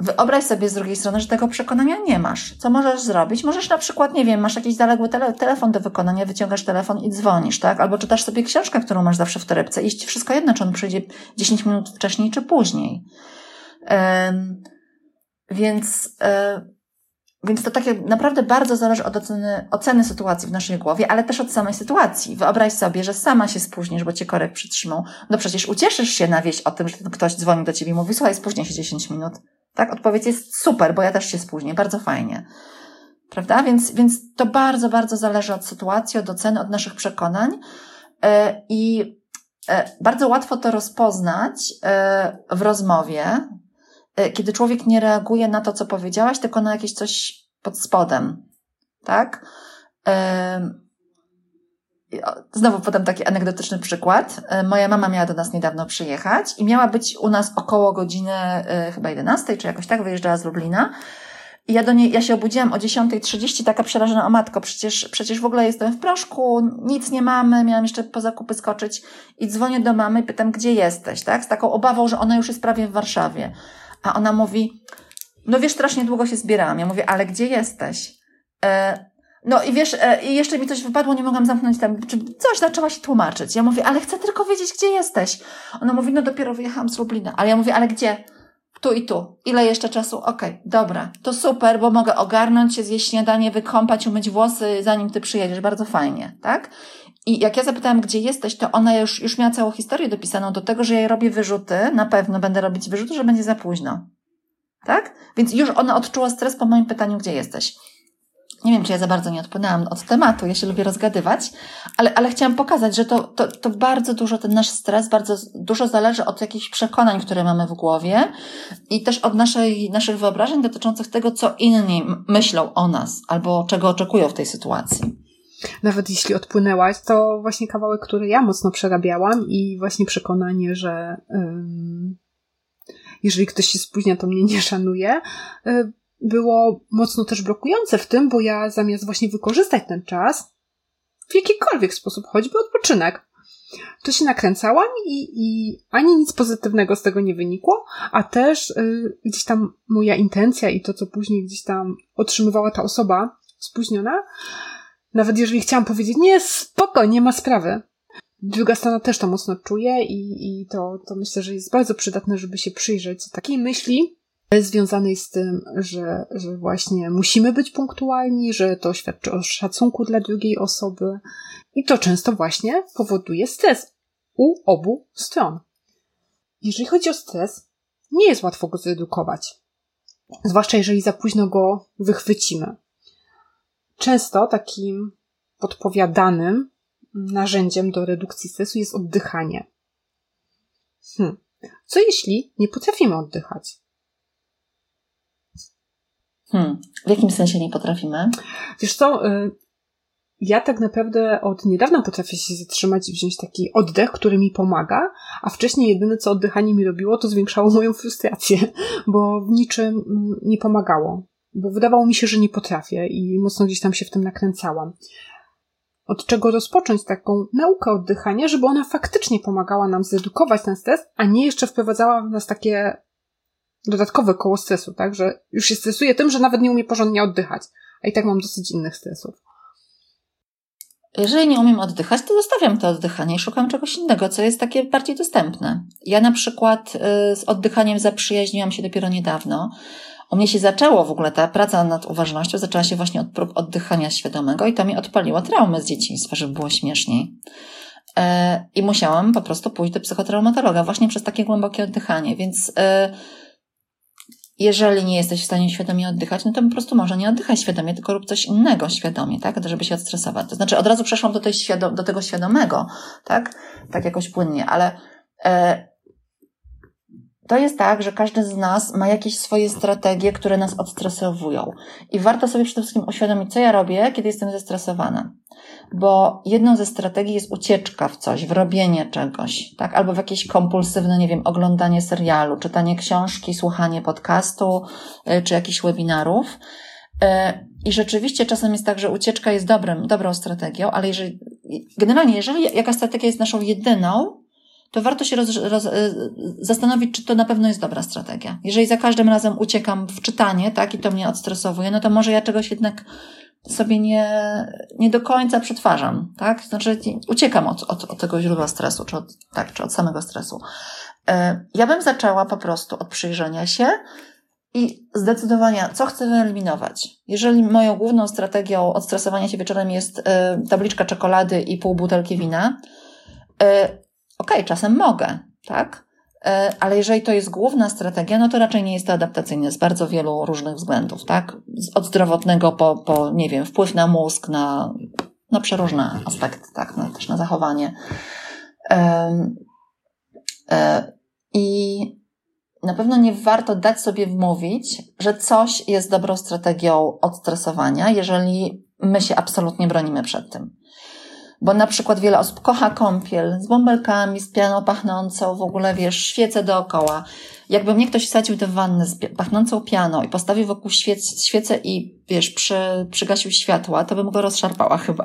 Wyobraź sobie z drugiej strony, że tego przekonania nie masz. Co możesz zrobić? Możesz na przykład, nie wiem, masz jakiś zaległy tele, telefon do wykonania, wyciągasz telefon i dzwonisz, tak? Albo czytasz sobie książkę, którą masz zawsze w torebce. Iść wszystko jedno, czy on przyjdzie 10 minut wcześniej, czy później. Więc, y, więc to takie naprawdę bardzo zależy od oceny, oceny sytuacji w naszej głowie, ale też od samej sytuacji. Wyobraź sobie, że sama się spóźnisz, bo cię korek przytrzymał. No przecież ucieszysz się na wieść o tym, że ktoś dzwoni do ciebie i mówi, słuchaj, spóźnia się 10 minut. Tak? Odpowiedź jest super, bo ja też się spóźnię, bardzo fajnie. Prawda? Więc, więc to bardzo, bardzo zależy od sytuacji, od oceny, od naszych przekonań. Yy, I yy, bardzo łatwo to rozpoznać yy, w rozmowie, yy, kiedy człowiek nie reaguje na to, co powiedziałaś, tylko na jakieś coś pod spodem. Tak? Znowu podam taki anegdotyczny przykład. E, Moja mama miała do nas niedawno przyjechać i miała być u nas około godziny y, chyba 11, czy jakoś tak, wyjeżdżała z Lublina. I ja do niej, ja się obudziłam o 10.30, taka przerażona, o matko, przecież, przecież w ogóle jestem w proszku, nic nie mamy, miałam jeszcze po zakupy skoczyć i dzwonię do mamy i pytam, gdzie jesteś, tak? Z taką obawą, że ona już jest prawie w Warszawie. A ona mówi, no wiesz, strasznie długo się zbierałam. Ja mówię, ale gdzie jesteś? E, no i wiesz, e, i jeszcze mi coś wypadło, nie mogłam zamknąć tam, czy coś zaczęła się tłumaczyć. Ja mówię, ale chcę tylko wiedzieć, gdzie jesteś. Ona mówi, no dopiero wyjechałam z Lublina. Ale ja mówię, ale gdzie? Tu i tu. Ile jeszcze czasu? Okej, dobra. To super, bo mogę ogarnąć się, zjeść śniadanie, wykąpać, umyć włosy, zanim ty przyjedziesz. Bardzo fajnie, tak? I jak ja zapytałam, gdzie jesteś, to ona już, już miała całą historię dopisaną do tego, że ja robię wyrzuty, na pewno będę robić wyrzuty, że będzie za późno. Tak? Więc już ona odczuła stres po moim pytaniu, gdzie jesteś. Nie wiem, czy ja za bardzo nie odpłynęłam od tematu, ja się lubię rozgadywać, ale, ale chciałam pokazać, że to, to, to bardzo dużo, ten nasz stres bardzo dużo zależy od jakichś przekonań, które mamy w głowie i też od naszej, naszych wyobrażeń dotyczących tego, co inni myślą o nas albo czego oczekują w tej sytuacji. Nawet jeśli odpłynęłaś, to właśnie kawałek, który ja mocno przerabiałam i właśnie przekonanie, że jeżeli ktoś się spóźnia, to mnie nie szanuje, y, było mocno też blokujące w tym, bo ja zamiast właśnie wykorzystać ten czas w jakikolwiek sposób, choćby odpoczynek, to się nakręcałam i, i ani nic pozytywnego z tego nie wynikło, a też y, gdzieś tam moja intencja i to, co później gdzieś tam otrzymywała ta osoba spóźniona, nawet jeżeli chciałam powiedzieć, nie, spoko, nie ma sprawy. Druga strona też to mocno czuje i, i to, to myślę, że jest bardzo przydatne, żeby się przyjrzeć takiej myśli, związanej z tym, że, że właśnie musimy być punktualni, że to świadczy o szacunku dla drugiej osoby i to często właśnie powoduje stres u obu stron. Jeżeli chodzi o stres, nie jest łatwo go zredukować, zwłaszcza jeżeli za późno go wychwycimy. Często takim podpowiadanym narzędziem do redukcji stresu jest oddychanie. Hmm. Co jeśli nie potrafimy oddychać? Hmm. W jakim sensie nie potrafimy? Wiesz co, y, ja tak naprawdę od niedawna potrafię się zatrzymać i wziąć taki oddech, który mi pomaga, a wcześniej jedyne co oddychanie mi robiło, to zwiększało moją frustrację, bo w niczym mm, nie pomagało. Bo wydawało mi się, że nie potrafię i mocno gdzieś tam się w tym nakręcałam. Od czego rozpocząć taką naukę oddychania, żeby ona faktycznie pomagała nam zredukować ten stres, a nie jeszcze wprowadzała w nas takie dodatkowe koło stresu, tak? Że już się stresuję tym, że nawet nie umie porządnie oddychać, a i tak mam dosyć innych stresów. Jeżeli nie umiem oddychać, to zostawiam to oddychanie i szukam czegoś innego, co jest takie bardziej dostępne. Ja na przykład y, z oddychaniem zaprzyjaźniłam się dopiero niedawno. U mnie się zaczęło w ogóle ta praca nad uważnością, zaczęła się właśnie od prób oddychania świadomego i to mi odpaliło traumę z dzieciństwa, żeby było śmieszniej. E, I musiałam po prostu pójść do psychotraumatologa właśnie przez takie głębokie oddychanie, więc y, jeżeli nie jesteś w stanie świadomie oddychać, no to po prostu może nie oddychaj świadomie, tylko rób coś innego świadomie, tak? Żeby się odstresować. To znaczy, od razu przeszłam do, tej świadom- do tego świadomego, tak? Tak jakoś płynnie, ale e, to jest tak, że każdy z nas ma jakieś swoje strategie, które nas odstresowują. I warto sobie przede wszystkim uświadomić, co ja robię, kiedy jestem zestresowana. Bo jedną ze strategii jest ucieczka w coś, w robienie czegoś, tak? Albo w jakieś kompulsywne, nie wiem, oglądanie serialu, czytanie książki, słuchanie podcastu, y, czy jakichś webinarów. Y, I rzeczywiście czasem jest tak, że ucieczka jest dobrym, dobrą strategią, ale jeżeli, generalnie, jeżeli jaka strategia jest naszą jedyną, to warto się roz, roz, y, zastanowić, czy to na pewno jest dobra strategia. Jeżeli za każdym razem uciekam w czytanie, tak, i to mnie odstresowuje, no to może ja czegoś jednak sobie nie, nie do końca przetwarzam, tak? Znaczy, uciekam od, od, od tego źródła stresu, czy od, tak, czy od samego stresu. E, ja bym zaczęła po prostu od przyjrzenia się i zdecydowania, co chcę wyeliminować. Jeżeli moją główną strategią odstresowania się wieczorem jest e, tabliczka czekolady i pół butelki wina, e, okej, okay, czasem mogę, tak? E, ale jeżeli to jest główna strategia, no to raczej nie jest to adaptacyjne z bardzo wielu różnych względów, tak? Od zdrowotnego po, po nie wiem, wpływ na mózg, na, na przeróżne aspekty, tak? No, też na zachowanie. E, I na pewno nie warto dać sobie wmówić, że coś jest dobrą strategią odstresowania, jeżeli my się absolutnie bronimy przed tym bo na przykład wiele osób kocha kąpiel z bąbelkami, z pianą pachnącą, w ogóle wiesz, świece dookoła. Jakby mnie ktoś wsadził do wanny z pachnącą pianą i postawił wokół świec, i wiesz, przy, przygasił światła, to bym go rozszarpała chyba.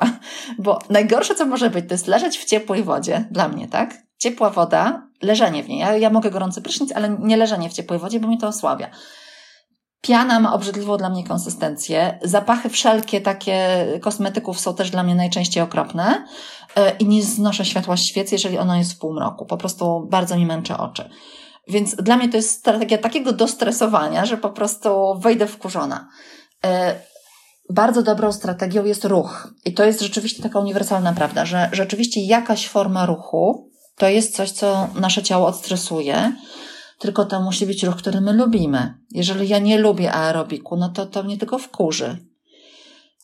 Bo najgorsze, co może być, to jest leżeć w ciepłej wodzie, dla mnie, tak? Ciepła woda, leżenie w niej. Ja, ja mogę gorący prysznic, ale nie leżenie w ciepłej wodzie, bo mi to osłabia. Piana ma obrzydliwą dla mnie konsystencję. Zapachy wszelkie takie kosmetyków są też dla mnie najczęściej okropne. E, I nie znoszę światła świec, jeżeli ono jest w półmroku. Po prostu bardzo mi męczy oczy. Więc dla mnie to jest strategia takiego dostresowania, że po prostu wejdę wkurzona. E, bardzo dobrą strategią jest ruch. I to jest rzeczywiście taka uniwersalna prawda, że rzeczywiście jakaś forma ruchu to jest coś, co nasze ciało odstresuje tylko to musi być ruch, który my lubimy. Jeżeli ja nie lubię aerobiku, no to to mnie tylko wkurzy.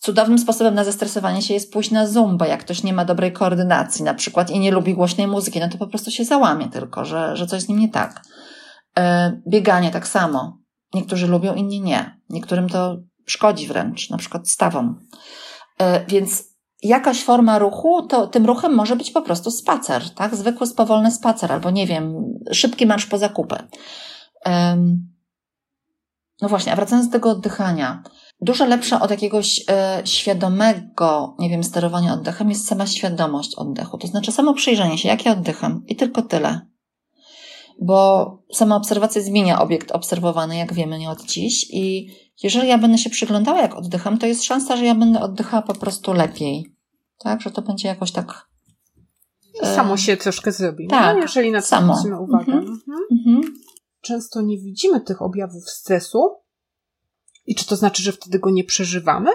Cudownym sposobem na zestresowanie się jest pójść na zumbę, jak ktoś nie ma dobrej koordynacji na przykład i nie lubi głośnej muzyki, no to po prostu się załamie tylko, że, że coś z nim nie tak. E, bieganie tak samo. Niektórzy lubią, inni nie. Niektórym to szkodzi wręcz, na przykład stawom. E, więc jakaś forma ruchu, to tym ruchem może być po prostu spacer, tak? Zwykły, spowolny spacer, albo nie wiem, szybki marsz po zakupy. No właśnie, a wracając do tego oddychania. Dużo lepsze od jakiegoś e, świadomego, nie wiem, sterowania oddechem jest sama świadomość oddechu. To znaczy samo przyjrzenie się, jak ja oddycham i tylko tyle. Bo sama obserwacja zmienia obiekt obserwowany, jak wiemy, nie od dziś i jeżeli ja będę się przyglądała, jak oddycham, to jest szansa, że ja będę oddychała po prostu lepiej. Tak, że to będzie jakoś tak. I samo e, się troszkę zrobi. Tak, no, jeżeli na to zwrócimy uwagę. Mhm. Mhm. często nie widzimy tych objawów stresu? I czy to znaczy, że wtedy go nie przeżywamy?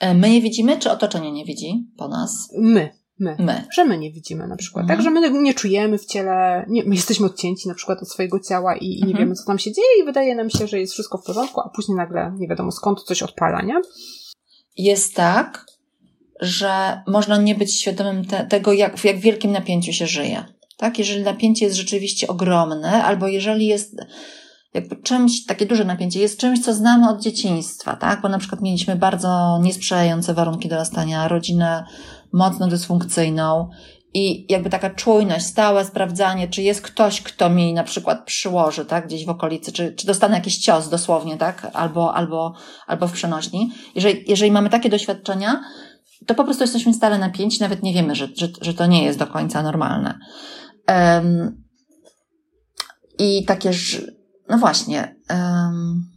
E, my je widzimy, czy otoczenie nie widzi po nas? My. My. My. Że my nie widzimy na przykład. Mhm. Tak, że my nie czujemy w ciele, nie, my jesteśmy odcięci na przykład od swojego ciała i, i nie Mhm. wiemy, co tam się dzieje i wydaje nam się, że jest wszystko w porządku, a później nagle nie wiadomo skąd coś odpala, nie? Jest tak, że można nie być świadomym te, tego, jak, w jak wielkim napięciu się żyje. Tak? Jeżeli napięcie jest rzeczywiście ogromne, albo jeżeli jest jakby czymś, takie duże napięcie, jest czymś, co znamy od dzieciństwa, tak? Bo na przykład mieliśmy bardzo niesprzyjające warunki dorastania, rodzinę mocno dysfunkcyjną i jakby taka czujność, stałe sprawdzanie, czy jest ktoś, kto mi na przykład przyłoży, tak? Gdzieś w okolicy, czy, czy dostanę jakiś cios dosłownie, tak? Albo, albo, albo w przenośni. Jeżeli, jeżeli mamy takie doświadczenia, to po prostu jesteśmy stale napięci, nawet nie wiemy, że, że, że to nie jest do końca normalne. Um, I takie, no właśnie, um,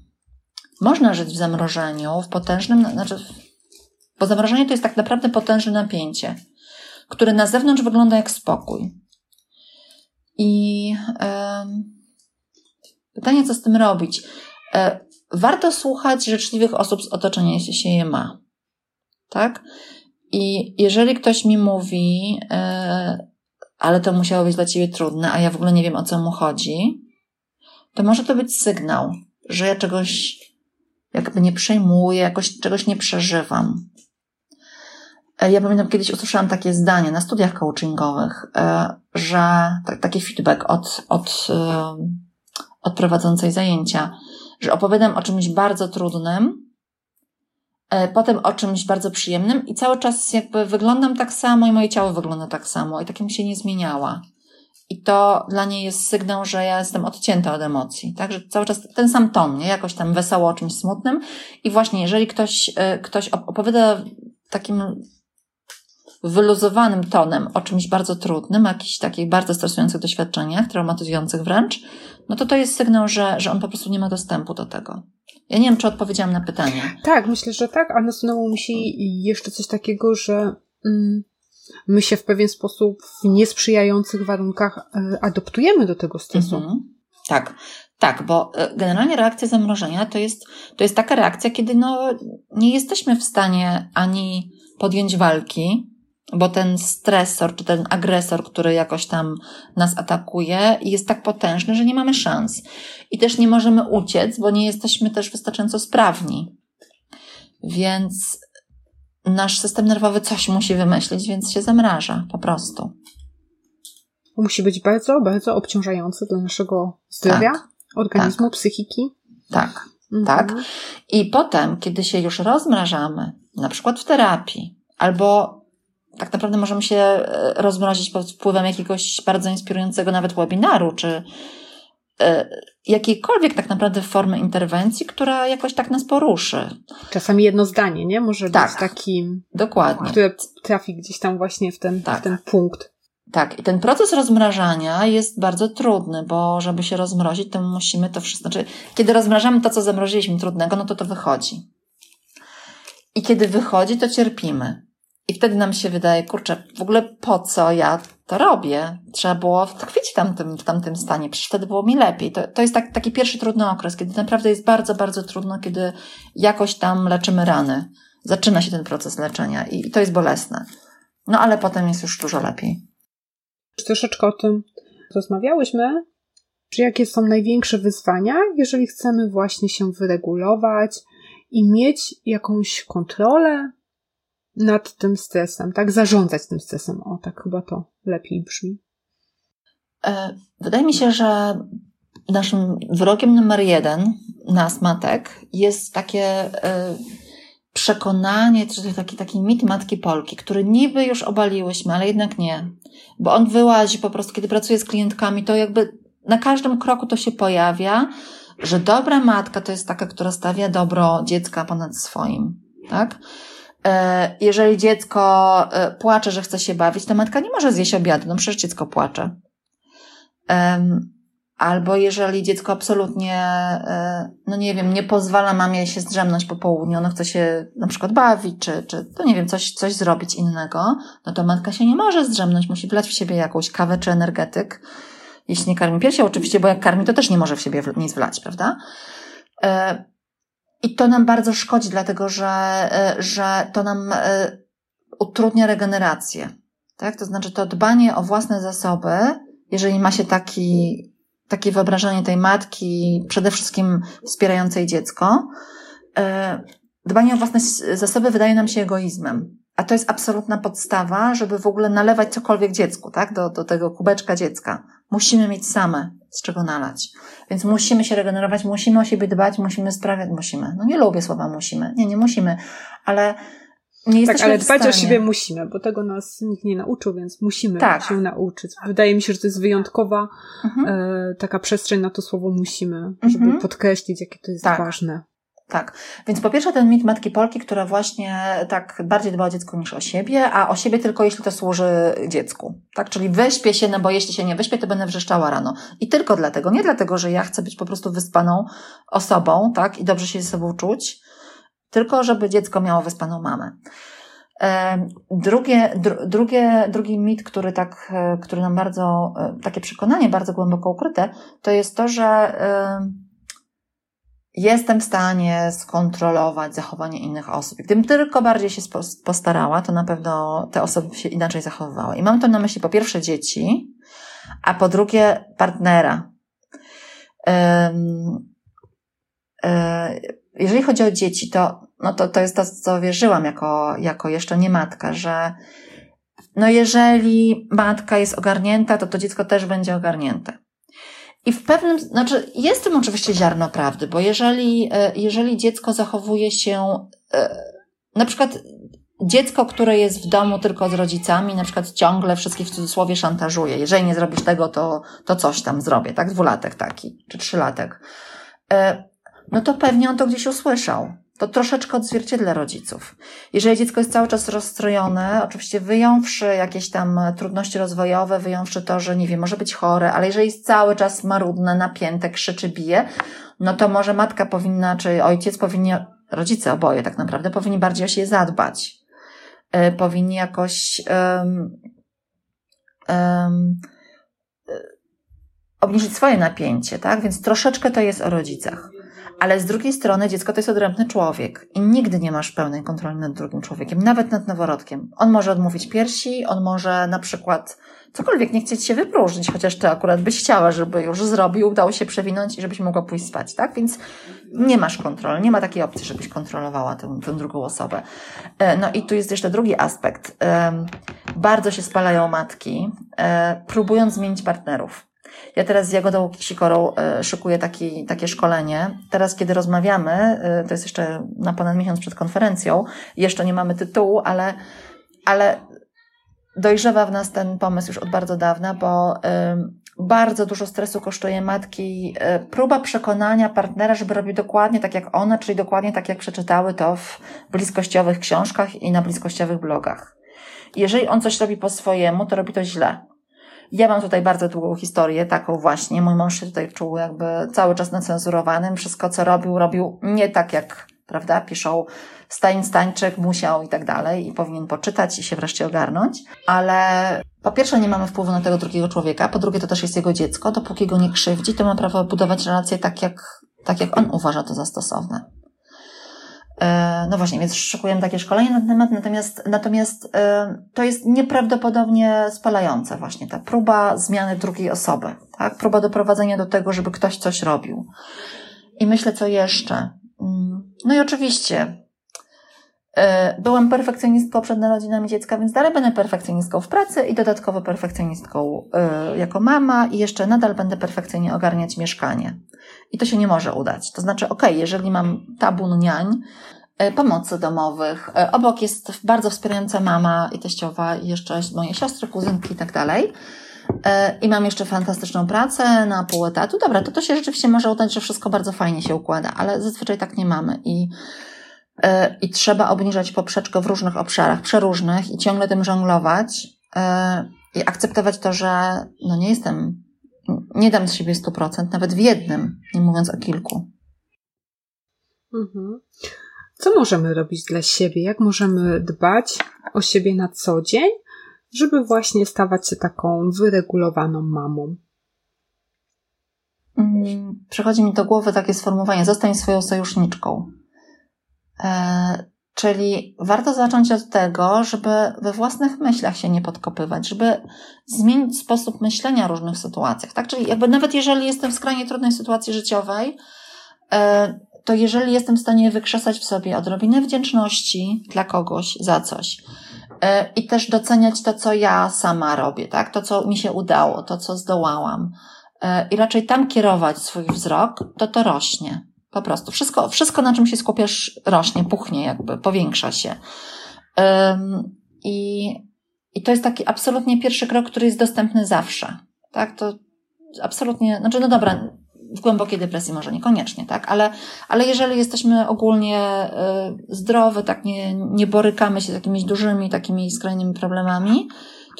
można żyć w zamrożeniu, w potężnym, znaczy, bo zamrożenie to jest tak naprawdę potężne napięcie, które na zewnątrz wygląda jak spokój. I um, pytanie, co z tym robić? E, warto słuchać życzliwych osób z otoczenia, jeśli się je ma. Tak? I jeżeli ktoś mi mówi, e, ale to musiało być dla ciebie trudne, a ja w ogóle nie wiem o co mu chodzi, to może to być sygnał, że ja czegoś jakby nie przejmuję, jakoś czegoś nie przeżywam. E, Ja pamiętam, kiedyś usłyszałam takie zdanie na studiach coachingowych, e, że tak- taki feedback od, od, e, od prowadzącej zajęcia, że opowiadam o czymś bardzo trudnym, potem o czymś bardzo przyjemnym i cały czas jakby wyglądam tak samo i moje ciało wygląda tak samo i takim się nie zmieniała. I to dla niej jest sygnał, że ja jestem odcięta od emocji. Także cały czas ten sam ton, nie? Jakoś tam wesoło o czymś smutnym. I właśnie, jeżeli ktoś, ktoś op- opowiada takim wyluzowanym tonem o czymś bardzo trudnym, o jakichś takich bardzo stresujących doświadczeniach, traumatyzujących wręcz, no to to jest sygnał, że, że on po prostu nie ma dostępu do tego. Ja nie wiem, czy odpowiedziałam na pytanie. Tak, myślę, że tak, a nasunęło mi się jeszcze coś takiego, że mm, my się w pewien sposób w niesprzyjających warunkach e, adoptujemy do tego stresu. Mhm. Tak, tak, bo e, generalnie reakcja zamrożenia to jest, to jest taka reakcja, kiedy no, nie jesteśmy w stanie ani podjąć walki, bo ten stresor, czy ten agresor, który jakoś tam nas atakuje, jest tak potężny, że nie mamy szans. I też nie możemy uciec, bo nie jesteśmy też wystarczająco sprawni. Więc nasz system nerwowy coś musi wymyślić, więc się zamraża po prostu. Musi być bardzo, bardzo obciążające dla naszego zdrowia, Tak, organizmu, psychiki. Tak. Mhm. Tak. I potem, kiedy się już rozmrażamy, na przykład w terapii, albo tak naprawdę możemy się e, rozmrozić pod wpływem jakiegoś bardzo inspirującego nawet webinaru, czy e, jakiejkolwiek tak naprawdę formy interwencji, która jakoś tak nas poruszy. Czasami jedno zdanie, nie? Może Tak. być takim, Dokładnie. które trafi gdzieś tam właśnie w ten, Tak. w ten punkt. Tak, i ten proces rozmrażania jest bardzo trudny, bo żeby się rozmrozić, to musimy to wszystko. Znaczy, kiedy rozmrażamy to, co zamroziliśmy trudnego, no to to wychodzi. I kiedy wychodzi, to cierpimy. I wtedy nam się wydaje, kurczę, w ogóle po co ja to robię? Trzeba było tkwić w tamtym, w tamtym stanie, przecież wtedy było mi lepiej. To, to jest tak, taki pierwszy trudny okres, kiedy naprawdę jest bardzo, bardzo trudno, kiedy jakoś tam leczymy rany. Zaczyna się ten proces leczenia i, i to jest bolesne. No ale potem jest już dużo lepiej. Troszeczkę o tym rozmawiałyśmy, że jakie są największe wyzwania, jeżeli chcemy właśnie się wyregulować i mieć jakąś kontrolę nad tym stresem, tak? Zarządzać tym stresem. O, tak chyba to lepiej brzmi. E, Wydaje mi się, że naszym wrogiem numer jeden, nas matek, jest takie e, przekonanie, czy taki, taki mit matki Polki, który niby już obaliłyśmy, ale jednak nie. Bo on wyłazi po prostu, kiedy pracuję z klientkami, to jakby na każdym kroku to się pojawia, że dobra matka to jest taka, która stawia dobro dziecka ponad swoim, tak? E, Jeżeli dziecko e, płacze, że chce się bawić, to matka nie może zjeść obiadu, no przecież dziecko płacze. Albo jeżeli dziecko absolutnie, e, no nie wiem, nie pozwala mamie się zdrzemnąć po południu, ono chce się na przykład bawić, czy, czy to nie wiem, coś, coś zrobić innego, no to matka się nie może zdrzemnąć, musi wlać w siebie jakąś kawę czy energetyk jeśli nie karmi piersią, oczywiście, bo jak karmi, to też nie może w siebie nic wlać, prawda? E, I to nam bardzo szkodzi, dlatego że, e, że to nam e, utrudnia regenerację. Tak? To znaczy to dbanie o własne zasoby, jeżeli ma się taki, takie wyobrażenie tej matki, przede wszystkim wspierającej dziecko, dbanie o własne zasoby wydaje nam się egoizmem. A to jest absolutna podstawa, żeby w ogóle nalewać cokolwiek dziecku, tak? Do, do tego kubeczka dziecka. Musimy mieć same z czego nalać. Więc musimy się regenerować, musimy o siebie dbać, musimy sprawiać, musimy. No nie lubię słowa musimy. Nie, nie musimy, ale nie jesteśmy Tak, ale dbać o siebie musimy, bo tego nas nikt nie nauczył, więc musimy tak. się nauczyć. Wydaje mi się, że to jest wyjątkowa mhm. e, taka przestrzeń na to słowo musimy, żeby mhm. podkreślić, jakie to jest tak. ważne. Tak. Więc po pierwsze ten mit Matki Polki, która właśnie tak bardziej dba o dziecko niż o siebie, a o siebie tylko jeśli to służy dziecku. Tak? Czyli wyśpię się, no bo jeśli się nie wyśpię, to będę wrzeszczała rano. I tylko dlatego. Nie dlatego, że ja chcę być po prostu wyspaną osobą, tak? I dobrze się ze sobą czuć, tylko żeby dziecko miało wyspaną mamę. Drugie, dru, drugie, drugi mit, który tak, e, który nam bardzo, e, takie przekonanie bardzo głęboko ukryte, to jest to, że jestem w stanie skontrolować zachowanie innych osób. Gdybym tylko bardziej się postarała, to na pewno te osoby się inaczej zachowywały. I mam to na myśli po pierwsze dzieci, a po drugie partnera. E, jeżeli chodzi o dzieci, to, no to, to jest to, co wierzyłam jako, jako jeszcze nie matka, że no jeżeli matka jest ogarnięta, to to dziecko też będzie ogarnięte. I w pewnym, znaczy jest tym oczywiście ziarno prawdy, bo jeżeli, e, jeżeli dziecko zachowuje się, e, na przykład dziecko, które jest w domu tylko z rodzicami, na przykład ciągle wszystkich w cudzysłowie szantażuje. Jeżeli nie zrobisz tego, to, to coś tam zrobię, tak? Dwulatek taki, czy trzylatek. E, no to pewnie on to gdzieś usłyszał to troszeczkę odzwierciedla rodziców. Jeżeli dziecko jest cały czas rozstrojone, oczywiście wyjąwszy jakieś tam trudności rozwojowe, wyjąwszy to, że nie wiem, może być chore, ale jeżeli jest cały czas marudne, napięte, krzyczy, bije, no to może matka powinna, czy ojciec powinni, rodzice oboje tak naprawdę, powinni bardziej o siebie zadbać. Yy, powinni jakoś um, um, obniżyć swoje napięcie, tak? Więc troszeczkę to jest o rodzicach. Ale z drugiej strony dziecko to jest odrębny człowiek i nigdy nie masz pełnej kontroli nad drugim człowiekiem, nawet nad noworodkiem. On może odmówić piersi, on może na przykład cokolwiek nie chcieć się wypróżnić, chociaż ty akurat byś chciała, żeby już zrobił, udało się przewinąć i żebyś mogła pójść spać, tak? Więc nie masz kontroli, nie ma takiej opcji, żebyś kontrolowała tę, tę drugą osobę. E, no i tu jest jeszcze drugi aspekt. Bardzo się spalają matki, e, próbując zmienić partnerów. Ja teraz z Jagodą Sikorą e, szykuję taki, takie szkolenie. Teraz, kiedy rozmawiamy, e, to jest jeszcze na ponad miesiąc przed konferencją, jeszcze nie mamy tytułu, ale, ale dojrzewa w nas ten pomysł już od bardzo dawna, bo bardzo dużo stresu kosztuje matki e, próba przekonania partnera, żeby robił dokładnie tak jak ona, czyli dokładnie tak jak przeczytały to w bliskościowych książkach i na bliskościowych blogach. Jeżeli on coś robi po swojemu, to robi to źle. Ja mam tutaj bardzo długą historię, taką właśnie. Mój mąż się tutaj czuł jakby cały czas nacenzurowanym. Wszystko, co robił, robił nie tak jak, prawda, piszą Stań, Stańczyk, musiał i tak dalej i powinien poczytać i się wreszcie ogarnąć. Ale po pierwsze nie mamy wpływu na tego drugiego człowieka, po drugie to też jest jego dziecko. Dopóki go nie krzywdzi, to ma prawo budować relacje tak, jak, tak jak on uważa to za stosowne. E, no właśnie, więc szykujemy takie szkolenie na ten temat, natomiast, natomiast e, to jest nieprawdopodobnie spalające właśnie ta próba zmiany drugiej osoby, tak? Próba doprowadzenia do tego, żeby ktoś coś robił. I myślę, co jeszcze. Mm, no i oczywiście, e, byłam perfekcjonistką przed narodzinami dziecka, więc dalej będę perfekcjonistką w pracy i dodatkowo perfekcjonistką jako mama i jeszcze nadal będę perfekcyjnie ogarniać mieszkanie. I to się nie może udać. To znaczy, ok, jeżeli mam tabun niań, e, pomocy domowych, e, obok jest bardzo wspierająca mama i teściowa, i jeszcze moje siostry, kuzynki i tak dalej, e, i mam jeszcze fantastyczną pracę na pół etatu, dobra, to to się rzeczywiście może udać, że wszystko bardzo fajnie się układa, ale zazwyczaj tak nie mamy i i trzeba obniżać poprzeczkę w różnych obszarach, przeróżnych i ciągle tym żonglować i akceptować to, że no nie jestem nie dam z siebie 100%, nawet w jednym, nie mówiąc o kilku. Mhm. Co możemy robić dla siebie? Jak możemy dbać o siebie na co dzień, żeby właśnie stawać się taką wyregulowaną mamą? mm, przychodzi mi do głowy takie sformułowanie: zostań swoją sojuszniczką. Czyli warto zacząć od tego, żeby we własnych myślach się nie podkopywać, żeby zmienić sposób myślenia w różnych sytuacjach. Tak? Czyli jakby nawet jeżeli jestem w skrajnie trudnej sytuacji życiowej, e, to jeżeli jestem w stanie wykrzesać w sobie odrobinę wdzięczności dla kogoś za coś, e, i też doceniać to, co ja sama robię, tak? To, co mi się udało, to, co zdołałam. E, I raczej tam kierować swój wzrok, to to rośnie. Po prostu. Wszystko, wszystko na czym się skupiasz, rośnie, puchnie, jakby, powiększa się. I, I to jest taki absolutnie pierwszy krok, który jest dostępny zawsze. Tak? To absolutnie, znaczy, no dobra, w głębokiej depresji może niekoniecznie, tak? Ale, ale jeżeli jesteśmy ogólnie y, zdrowe, tak nie, nie borykamy się z jakimiś dużymi, takimi skrajnymi problemami,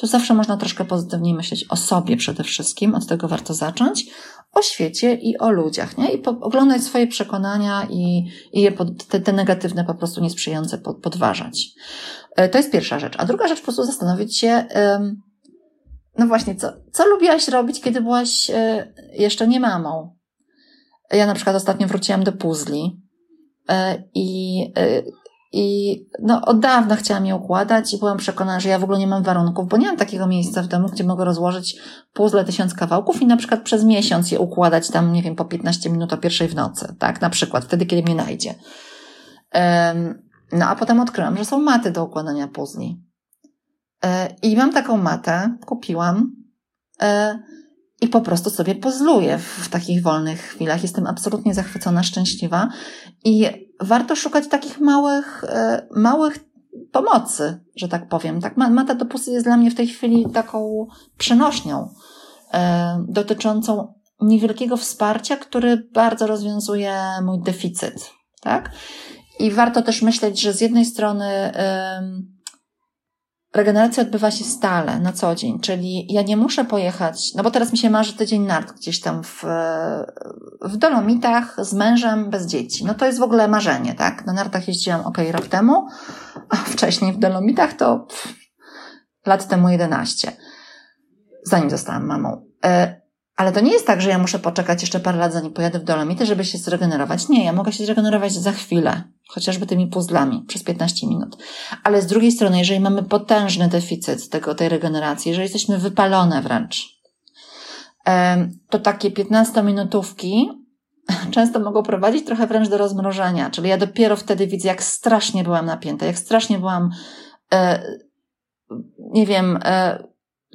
to zawsze można troszkę pozytywniej myśleć o sobie przede wszystkim, od tego warto zacząć, o świecie i o ludziach, nie? I po, oglądać swoje przekonania i, i je pod, te, te negatywne, po prostu niesprzyjające pod, podważać. Y, to jest pierwsza rzecz. A druga rzecz, po prostu zastanowić się, no właśnie, co, co lubiłaś robić, kiedy byłaś y, jeszcze nie mamą? Ja na przykład ostatnio wróciłam do puzli e, i, e, i no, od dawna chciałam je układać i byłam przekonana, że ja w ogóle nie mam warunków, bo nie mam takiego miejsca w domu, gdzie mogę rozłożyć puzzle tysiąc kawałków i na przykład przez miesiąc je układać tam, nie wiem, po 15 minut o pierwszej w nocy, tak? Na przykład, wtedy, kiedy mnie najdzie. No a potem odkryłam, że są maty do układania puzli. E, I mam taką matę, kupiłam i po prostu sobie pozluję w takich wolnych chwilach. Jestem absolutnie zachwycona, szczęśliwa i warto szukać takich małych, e, małych pomocy, że tak powiem. Tak, mata do pusy jest dla mnie w tej chwili taką przenośnią e, dotyczącą niewielkiego wsparcia, który bardzo rozwiązuje mój deficyt, tak? I warto też myśleć, że z jednej strony regeneracja odbywa się stale, na co dzień, czyli ja nie muszę pojechać, no bo teraz mi się marzy tydzień nart gdzieś tam w, w Dolomitach z mężem bez dzieci. No to jest w ogóle marzenie, tak? Na nartach jeździłam ok rok temu, a wcześniej w Dolomitach to pff, lat temu 11, zanim zostałam mamą. E, ale to nie jest tak, że ja muszę poczekać jeszcze parę lat, zanim pojadę w Dolomity, żeby się zregenerować. Nie, ja mogę się zregenerować za chwilę, chociażby tymi puzzlami przez 15 minut. Ale z drugiej strony, jeżeli mamy potężny deficyt tego, tej regeneracji, jeżeli jesteśmy wypalone wręcz, to takie 15-minutówki często mogą prowadzić trochę wręcz do rozmrożenia. Czyli ja dopiero wtedy widzę, jak strasznie byłam napięta, jak strasznie byłam, e, nie wiem, e,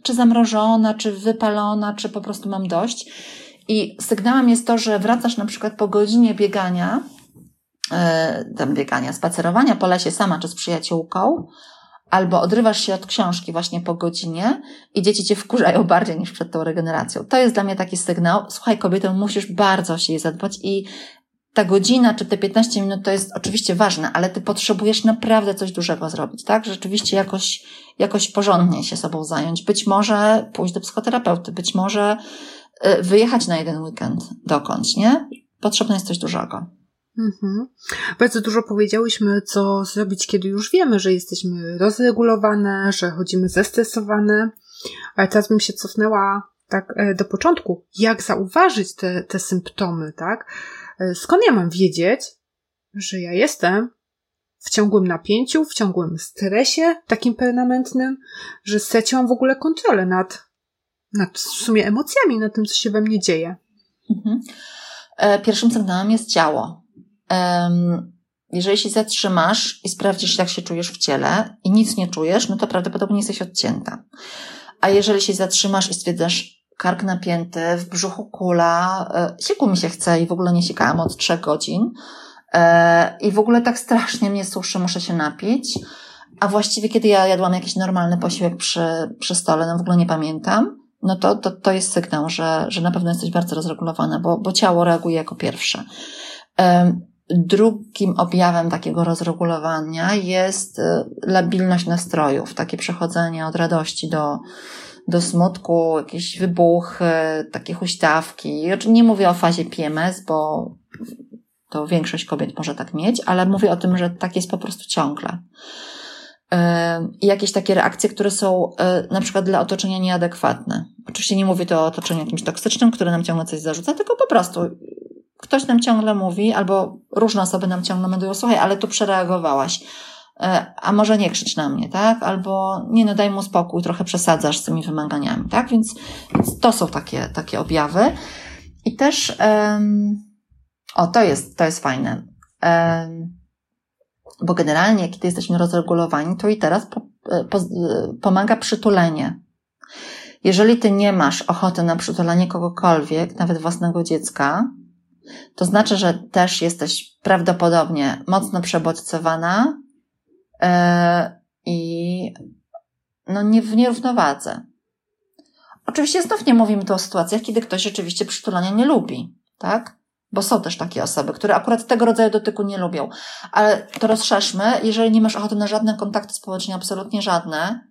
czy zamrożona, czy wypalona, czy po prostu mam dość. I sygnałem jest to, że wracasz na przykład po godzinie biegania, tam biegania, spacerowania po lesie sama czy z przyjaciółką, albo odrywasz się od książki właśnie po godzinie i dzieci cię wkurzają bardziej niż przed tą regeneracją. To jest dla mnie taki sygnał. Słuchaj, kobietę, musisz bardzo o siebie zadbać i ta godzina czy te 15 minut to jest oczywiście ważne, ale ty potrzebujesz naprawdę coś dużego zrobić, tak? Rzeczywiście jakoś, jakoś porządnie się sobą zająć. Być może pójść do psychoterapeuty, być może y, wyjechać na jeden weekend dokądś, nie? Potrzebne jest coś dużego. Mhm. Bardzo dużo powiedziałyśmy, co zrobić, kiedy już wiemy, że jesteśmy rozregulowane, że chodzimy zestresowane, ale teraz bym się cofnęła tak e, do początku. Jak zauważyć te, te symptomy, tak? E, skąd ja mam wiedzieć, że ja jestem w ciągłym napięciu, w ciągłym stresie, takim permanentnym, że straciłam w ogóle kontrolę nad, nad w sumie emocjami, nad tym, co się we mnie dzieje. Mhm. E, pierwszym sygnałem jest ciało. Jeżeli się zatrzymasz i sprawdzisz, jak się czujesz w ciele i nic nie czujesz, no to prawdopodobnie jesteś odcięta. A jeżeli się zatrzymasz i stwierdzasz, kark napięty, w brzuchu kula, e, siku mi się chce i w ogóle nie sikałam od trzech godzin. E, I w ogóle tak strasznie mnie suszy, muszę się napić. A właściwie kiedy ja jadłam jakiś normalny posiłek przy, przy stole, no w ogóle nie pamiętam, no to, to, to jest sygnał, że, że na pewno jesteś bardzo rozregulowana, bo, bo ciało reaguje jako pierwsze. Drugim objawem takiego rozregulowania jest labilność nastrojów, takie przechodzenie od radości do, do smutku, jakieś wybuchy, takie huśtawki. Nie mówię o fazie PMS, bo to większość kobiet może tak mieć, ale mówię o tym, że tak jest po prostu ciągle. i jakieś takie reakcje, które są na przykład dla otoczenia nieadekwatne. Oczywiście nie mówię to o otoczeniu jakimś toksycznym, które nam ciągle coś zarzuca, tylko po prostu ktoś nam ciągle mówi, albo różne osoby nam ciągle mówią, słuchaj, ale tu przereagowałaś E, a może nie krzycz na mnie, tak? Albo nie no, daj mu spokój, trochę przesadzasz z tymi wymaganiami, tak? Więc, więc to są takie, takie objawy. I też, um, o, to jest, to jest fajne. Um, bo generalnie, kiedy jesteśmy rozregulowani, to i teraz po, e, po, e, pomaga przytulenie. Jeżeli ty nie masz ochoty na przytulanie kogokolwiek, nawet własnego dziecka, to znaczy, że też jesteś prawdopodobnie mocno przebodźcowana, E, i no nie w nierównowadze. Oczywiście znów nie mówimy tu o sytuacjach, kiedy ktoś rzeczywiście przytulania nie lubi, tak? Bo są też takie osoby, które akurat tego rodzaju dotyku nie lubią. Ale to rozszerzmy, jeżeli nie masz ochoty na żadne kontakty społeczne, absolutnie żadne,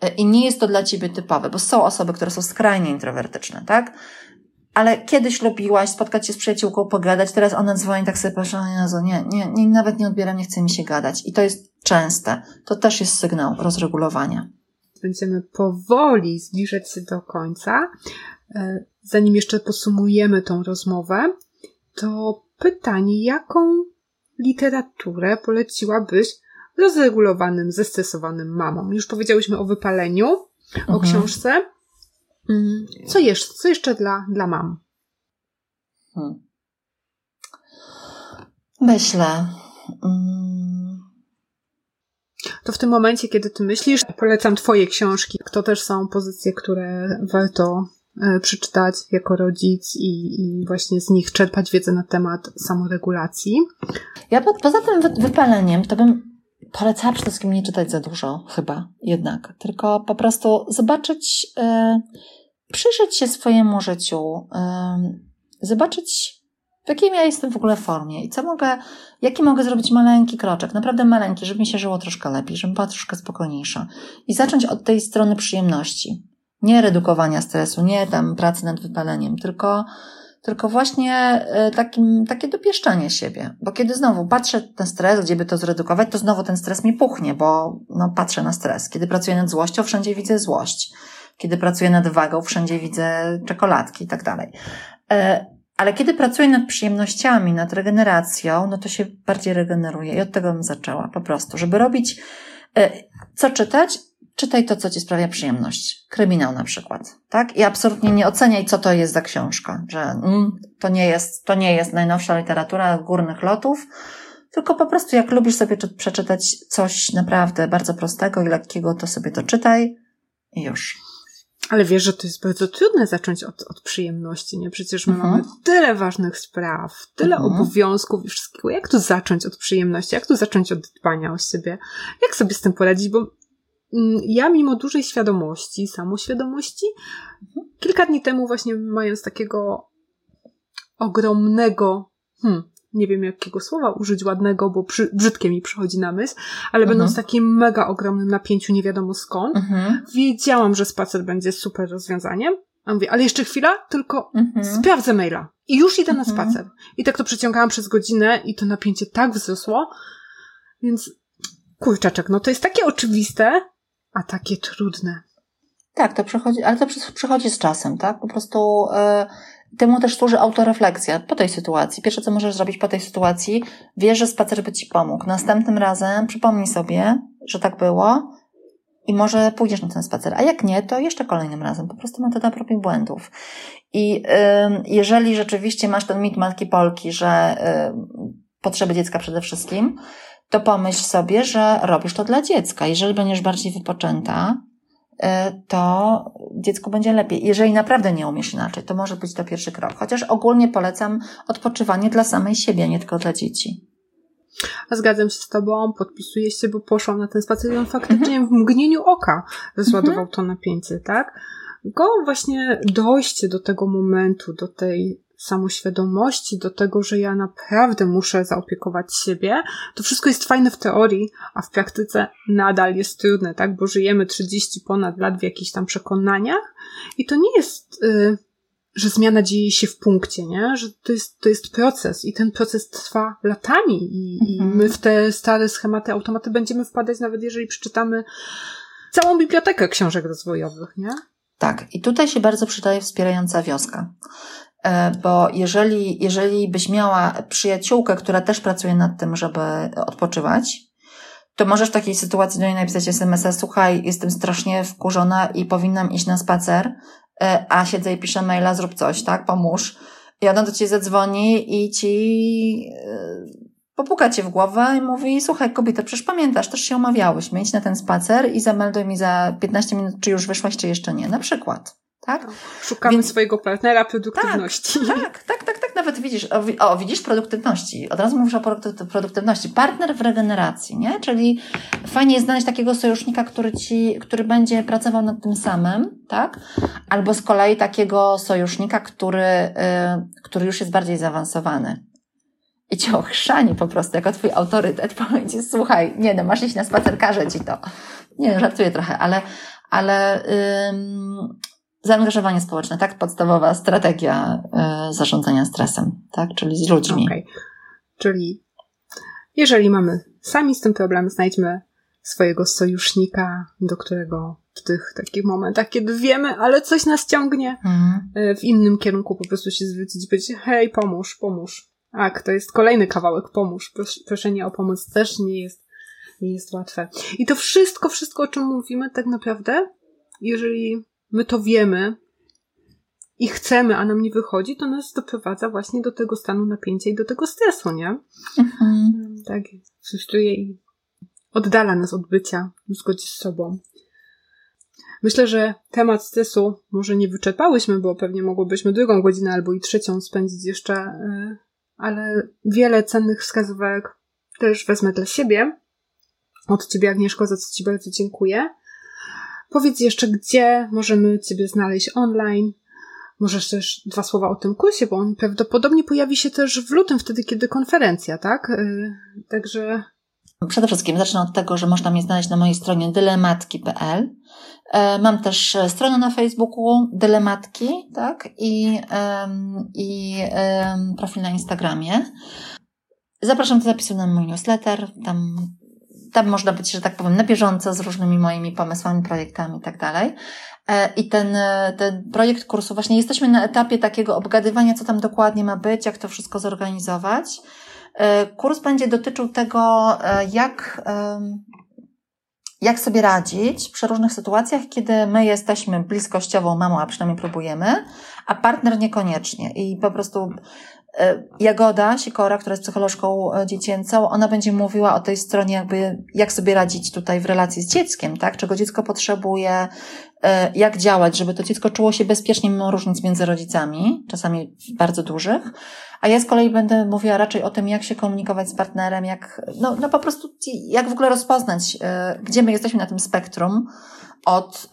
e, i nie jest to dla ciebie typowe, bo są osoby, które są skrajnie introwertyczne, tak? Ale kiedyś lubiłaś spotkać się z przyjaciółką, pogadać, teraz ona dzwoni, tak sobie patrzę, Jezu, nie, nie, nie, nawet nie odbieram, nie chce mi się gadać. I to jest częste. To też jest sygnał rozregulowania. Będziemy powoli zbliżać się do końca. E, zanim jeszcze podsumujemy tą rozmowę, to pytanie, jaką literaturę poleciłabyś rozregulowanym, zestresowanym mamom? Już powiedziałyśmy o wypaleniu, mhm. o książce. Mm, co jeszcze, co jeszcze dla, dla mam? Hmm. Myślę. Hmm. To w tym momencie, kiedy ty myślisz, polecam twoje książki. To też są pozycje, które warto e, przeczytać jako rodzic i, i, właśnie z nich czerpać wiedzę na temat samoregulacji. Ja po, poza tym wypaleniem, to bym polecała przede wszystkim nie czytać za dużo, chyba jednak, tylko po prostu zobaczyć, yy, przyjrzeć się swojemu życiu, zobaczyć, w jakiej ja jestem w ogóle formie i co mogę, jaki mogę zrobić maleńki kroczek, naprawdę maleńki, żeby mi się żyło troszkę lepiej, żebym była troszkę spokojniejsza. I zacząć od tej strony przyjemności. Nie redukowania stresu, nie tam pracy nad wypaleniem, tylko, tylko właśnie e, takim, takie dopieszczanie siebie. Bo kiedy znowu patrzę ten stres, gdzie by to zredukować, to znowu ten stres mi puchnie, bo no, patrzę na stres. Kiedy pracuję nad złością, wszędzie widzę złość. Kiedy pracuję nad wagą, wszędzie widzę czekoladki i tak dalej. E, ale kiedy pracuję nad przyjemnościami, nad regeneracją, no to się bardziej regeneruję i od tego bym zaczęła po prostu, żeby robić, e, co czytać, czytaj to, co ci sprawia przyjemność. Kryminał na przykład, tak? I absolutnie nie oceniaj, co to jest za książka, że mm, to nie jest, to nie jest najnowsza literatura górnych lotów, tylko po prostu jak lubisz sobie przeczytać coś naprawdę bardzo prostego i lekkiego, to sobie to czytaj i już. Ale wiesz, że to jest bardzo trudne zacząć od, od przyjemności, nie? Przecież my mhm. mamy tyle ważnych spraw, tyle mhm. obowiązków i wszystkiego. Jak tu zacząć od przyjemności? Jak tu zacząć od dbania o siebie? Jak sobie z tym poradzić? Bo mm, ja mimo dużej świadomości, samoświadomości, mhm. kilka dni temu właśnie mając takiego ogromnego, hmm, nie wiem jakiego słowa użyć ładnego, bo przy, brzydkie mi przychodzi na myśl, ale mhm. będąc w takim mega ogromnym napięciu, nie wiadomo skąd, mhm. wiedziałam, że spacer będzie super rozwiązaniem. A mówię, ale jeszcze chwila, tylko mhm. sprawdzę maila. I już idę na mhm. spacer. I tak to przeciągałam przez godzinę i to napięcie tak wzrosło. Więc kurczaczek, no to jest takie oczywiste, a takie trudne. Tak, to przychodzi, ale to przychodzi z czasem, tak? Po prostu yy, Temu też służy autorefleksja po tej sytuacji. Pierwsze, co możesz zrobić po tej sytuacji, wiesz, że spacer by ci pomógł. Następnym razem przypomnij sobie, że tak było i może pójdziesz na ten spacer. A jak nie, to jeszcze kolejnym razem. Po prostu metoda prób i błędów. I yy, jeżeli rzeczywiście masz ten mit matki Polki, że yy, potrzeby dziecka przede wszystkim, to pomyśl sobie, że robisz to dla dziecka. Jeżeli będziesz bardziej wypoczęta, to dziecku będzie lepiej. Jeżeli naprawdę nie umiesz inaczej, to może być to pierwszy krok. Chociaż ogólnie polecam odpoczywanie dla samej siebie, nie tylko dla dzieci. Zgadzam się z Tobą, podpisuję się, bo poszłam na ten spacer i on faktycznie mhm. w mgnieniu oka zładował mhm. to napięcie, tak? Go właśnie dojście do tego momentu, do tej samoświadomości, do tego, że ja naprawdę muszę zaopiekować siebie, to wszystko jest fajne w teorii, a w praktyce nadal jest trudne, tak? Bo żyjemy 30 ponad lat w jakichś tam przekonaniach i to nie jest y, że zmiana dzieje się w punkcie, nie? Że to jest, to jest proces i ten proces trwa latami i, mhm. i my w te stare schematy, automaty będziemy wpadać, nawet jeżeli przeczytamy całą bibliotekę książek rozwojowych, nie? Tak, i tutaj się bardzo przydaje wspierająca wioska. E, bo jeżeli, jeżeli byś miała przyjaciółkę, która też pracuje nad tym, żeby odpoczywać, to możesz w takiej sytuacji do niej napisać SMS-a, słuchaj, jestem strasznie wkurzona i powinnam iść na spacer, e, a siedzę i piszę maila, zrób coś, tak, pomóż. I ona do ciebie zadzwoni i ci e, popuka cię w głowę i mówi, słuchaj kobieta, przecież pamiętasz, też się omawiałyśmy, idź na ten spacer i zamelduj mi za 15 minut, czy już wyszłaś, czy jeszcze nie, na przykład. Tak? Szukamy Więc... swojego partnera produktywności. Tak, tak, tak, tak, tak, nawet widzisz, o, widzisz produktywności, od razu mówisz o produktywności. Partner w regeneracji, nie? Czyli fajnie jest znaleźć takiego sojusznika, który ci, który będzie pracował nad tym samym, tak? Albo z kolei takiego sojusznika, który, y, który już jest bardziej zaawansowany i cię ochrzani po prostu jako twój autorytet. Powie ci, słuchaj, nie no, masz iść na spacer, każę ci to. Nie no, żartuję trochę, ale, ale ym, zaangażowanie społeczne, tak? Podstawowa strategia y, zarządzania stresem, tak? Czyli z ludźmi. Okay. Czyli jeżeli mamy sami z tym problem, znajdźmy swojego sojusznika, do którego w tych takich momentach, kiedy wiemy, ale coś nas ciągnie, mm. w innym kierunku po prostu się zwrócić, być hej, pomóż, pomóż. Tak, to jest kolejny kawałek, pomóż. Proszenie o pomoc też nie jest, nie jest łatwe. I to wszystko, wszystko, o czym mówimy, tak naprawdę, jeżeli my to wiemy i chcemy, a nam nie wychodzi, to nas doprowadza właśnie do tego stanu napięcia i do tego stresu, nie? Mhm. Tak, frustruje i oddala nas od bycia w zgodzie z sobą. Myślę, że temat stresu może nie wyczerpałyśmy, bo pewnie mogłybyśmy drugą godzinę albo i trzecią spędzić jeszcze, e, ale wiele cennych wskazówek też wezmę dla siebie. Od Ciebie, Agnieszko, za co Ci bardzo dziękuję. Powiedz jeszcze, gdzie możemy Ciebie znaleźć online. Możesz też dwa słowa o tym kursie, bo on prawdopodobnie pojawi się też w lutym, wtedy kiedy konferencja, tak? Y, także. Przede wszystkim zacznę od tego, że można mnie znaleźć na mojej stronie dylematki.pl. E, mam też stronę na Facebooku Dylematki, tak? I, i profil na Instagramie. Zapraszam do zapisu na mój newsletter. Tam tam można być, że tak powiem, na bieżąco z różnymi moimi pomysłami, projektami i tak dalej. E, I ten, e, ten projekt kursu, właśnie jesteśmy na etapie takiego obgadywania, co tam dokładnie ma być, jak to wszystko zorganizować. E, kurs będzie dotyczył tego, jak, jak sobie radzić przy różnych sytuacjach, kiedy my jesteśmy bliskościową mamą, a przynajmniej próbujemy, a partner niekoniecznie. I po prostu Jagoda Sikora, która jest psycholożką e, dziecięcą, ona będzie mówiła o tej stronie jakby, jak sobie radzić tutaj w relacji z dzieckiem, tak? Czego dziecko potrzebuje, e, jak działać, żeby to dziecko czuło się bezpiecznie mimo różnic między rodzicami, czasami bardzo dużych. A ja z kolei będę mówiła raczej o tym, jak się komunikować z partnerem, jak, no, no po prostu, jak w ogóle rozpoznać, gdzie my jesteśmy na tym spektrum od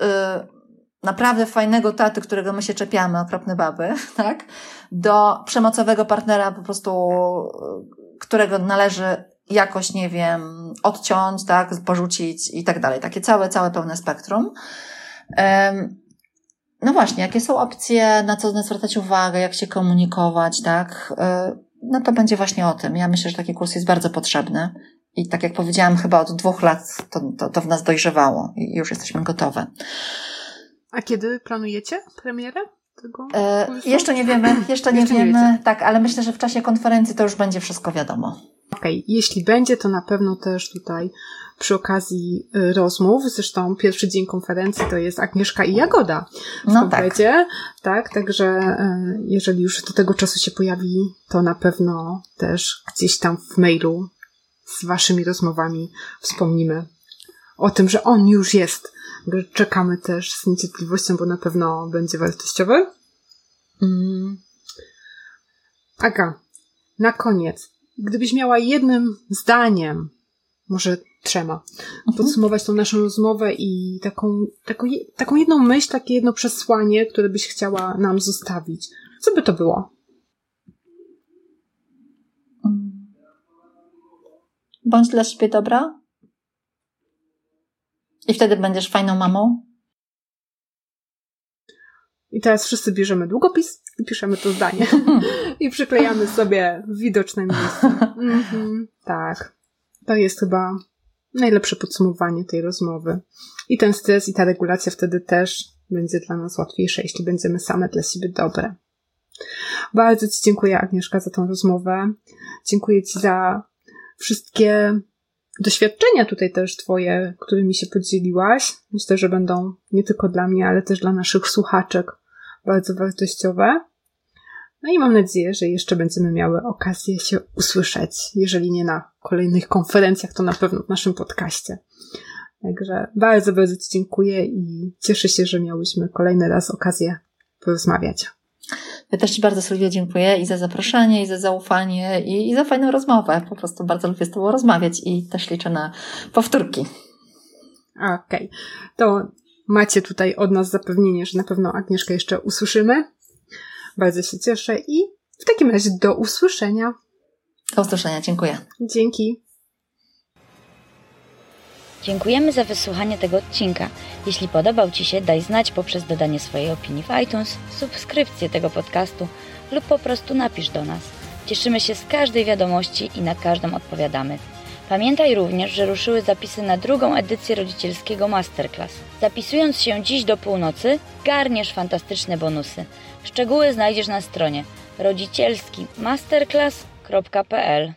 naprawdę fajnego taty, którego my się czepiamy, okropne baby, tak? Do przemocowego partnera po prostu, którego należy jakoś, nie wiem, odciąć, tak? Porzucić i tak dalej. Takie całe, całe pełne spektrum. No właśnie, jakie są opcje, na co zwracać uwagę, jak się komunikować, tak? E, no to będzie właśnie o tym. Ja myślę, że taki kurs jest bardzo potrzebny. I tak jak powiedziałam, chyba od dwóch lat to, to, to w nas dojrzewało i już jesteśmy gotowe. A kiedy planujecie premierę? Tego e, jeszcze nie wiemy, jeszcze nie jeszcze wiemy, nie tak, ale myślę, że w czasie konferencji to już będzie wszystko wiadomo. Okej, okay. jeśli będzie, to na pewno też tutaj przy okazji y, rozmów, zresztą pierwszy dzień konferencji to jest Agnieszka i Jagoda w no tak. tak, także y, jeżeli już do tego czasu się pojawi, to na pewno też gdzieś tam w mailu z waszymi rozmowami wspomnimy o tym, że on już jest Czekamy też z niecierpliwością, bo na pewno będzie wartościowy. Mm. Aga, na koniec, gdybyś miała jednym zdaniem, może trzema, mhm. podsumować tą naszą rozmowę i taką, taką, taką jedną myśl, takie jedno przesłanie, które byś chciała nam zostawić, co by to było? Mm. Bądź dla siebie dobra, i wtedy będziesz fajną mamą? I teraz wszyscy bierzemy długopis i piszemy to zdanie. I przyklejamy sobie widoczne miejsce. Mhm, tak. To jest chyba najlepsze podsumowanie tej rozmowy. I ten stres i ta regulacja wtedy też będzie dla nas łatwiejsza, jeśli będziemy same dla siebie dobre. Bardzo Ci dziękuję, Agnieszka, za tą rozmowę. Dziękuję Ci za wszystkie doświadczenia tutaj też Twoje, którymi się podzieliłaś. Myślę, że będą nie tylko dla mnie, ale też dla naszych słuchaczek bardzo wartościowe. No i mam nadzieję, że jeszcze będziemy miały okazję się usłyszeć. Jeżeli nie na kolejnych konferencjach, to na pewno w naszym podcaście. Także bardzo, bardzo Ci dziękuję i cieszę się, że miałyśmy kolejny raz okazję porozmawiać. Ja też Ci bardzo Sylwia dziękuję i za zaproszenie, i za zaufanie, i, i za fajną rozmowę. Po prostu bardzo lubię z Tobą rozmawiać i też liczę na powtórki. Okej. Okay. To macie tutaj od nas zapewnienie, że na pewno Agnieszkę jeszcze usłyszymy. Bardzo się cieszę i w takim razie do usłyszenia. Do usłyszenia, dziękuję. Dzięki. Dziękujemy za wysłuchanie tego odcinka. Jeśli podobał Ci się, daj znać poprzez dodanie swojej opinii w iTunes, subskrypcję tego podcastu lub po prostu napisz do nas. Cieszymy się z każdej wiadomości i na każdą odpowiadamy. Pamiętaj również, że ruszyły zapisy na drugą edycję rodzicielskiego Masterclass. Zapisując się dziś do północy, garniesz fantastyczne bonusy. Szczegóły znajdziesz na stronie rodzicielskimasterclass.pl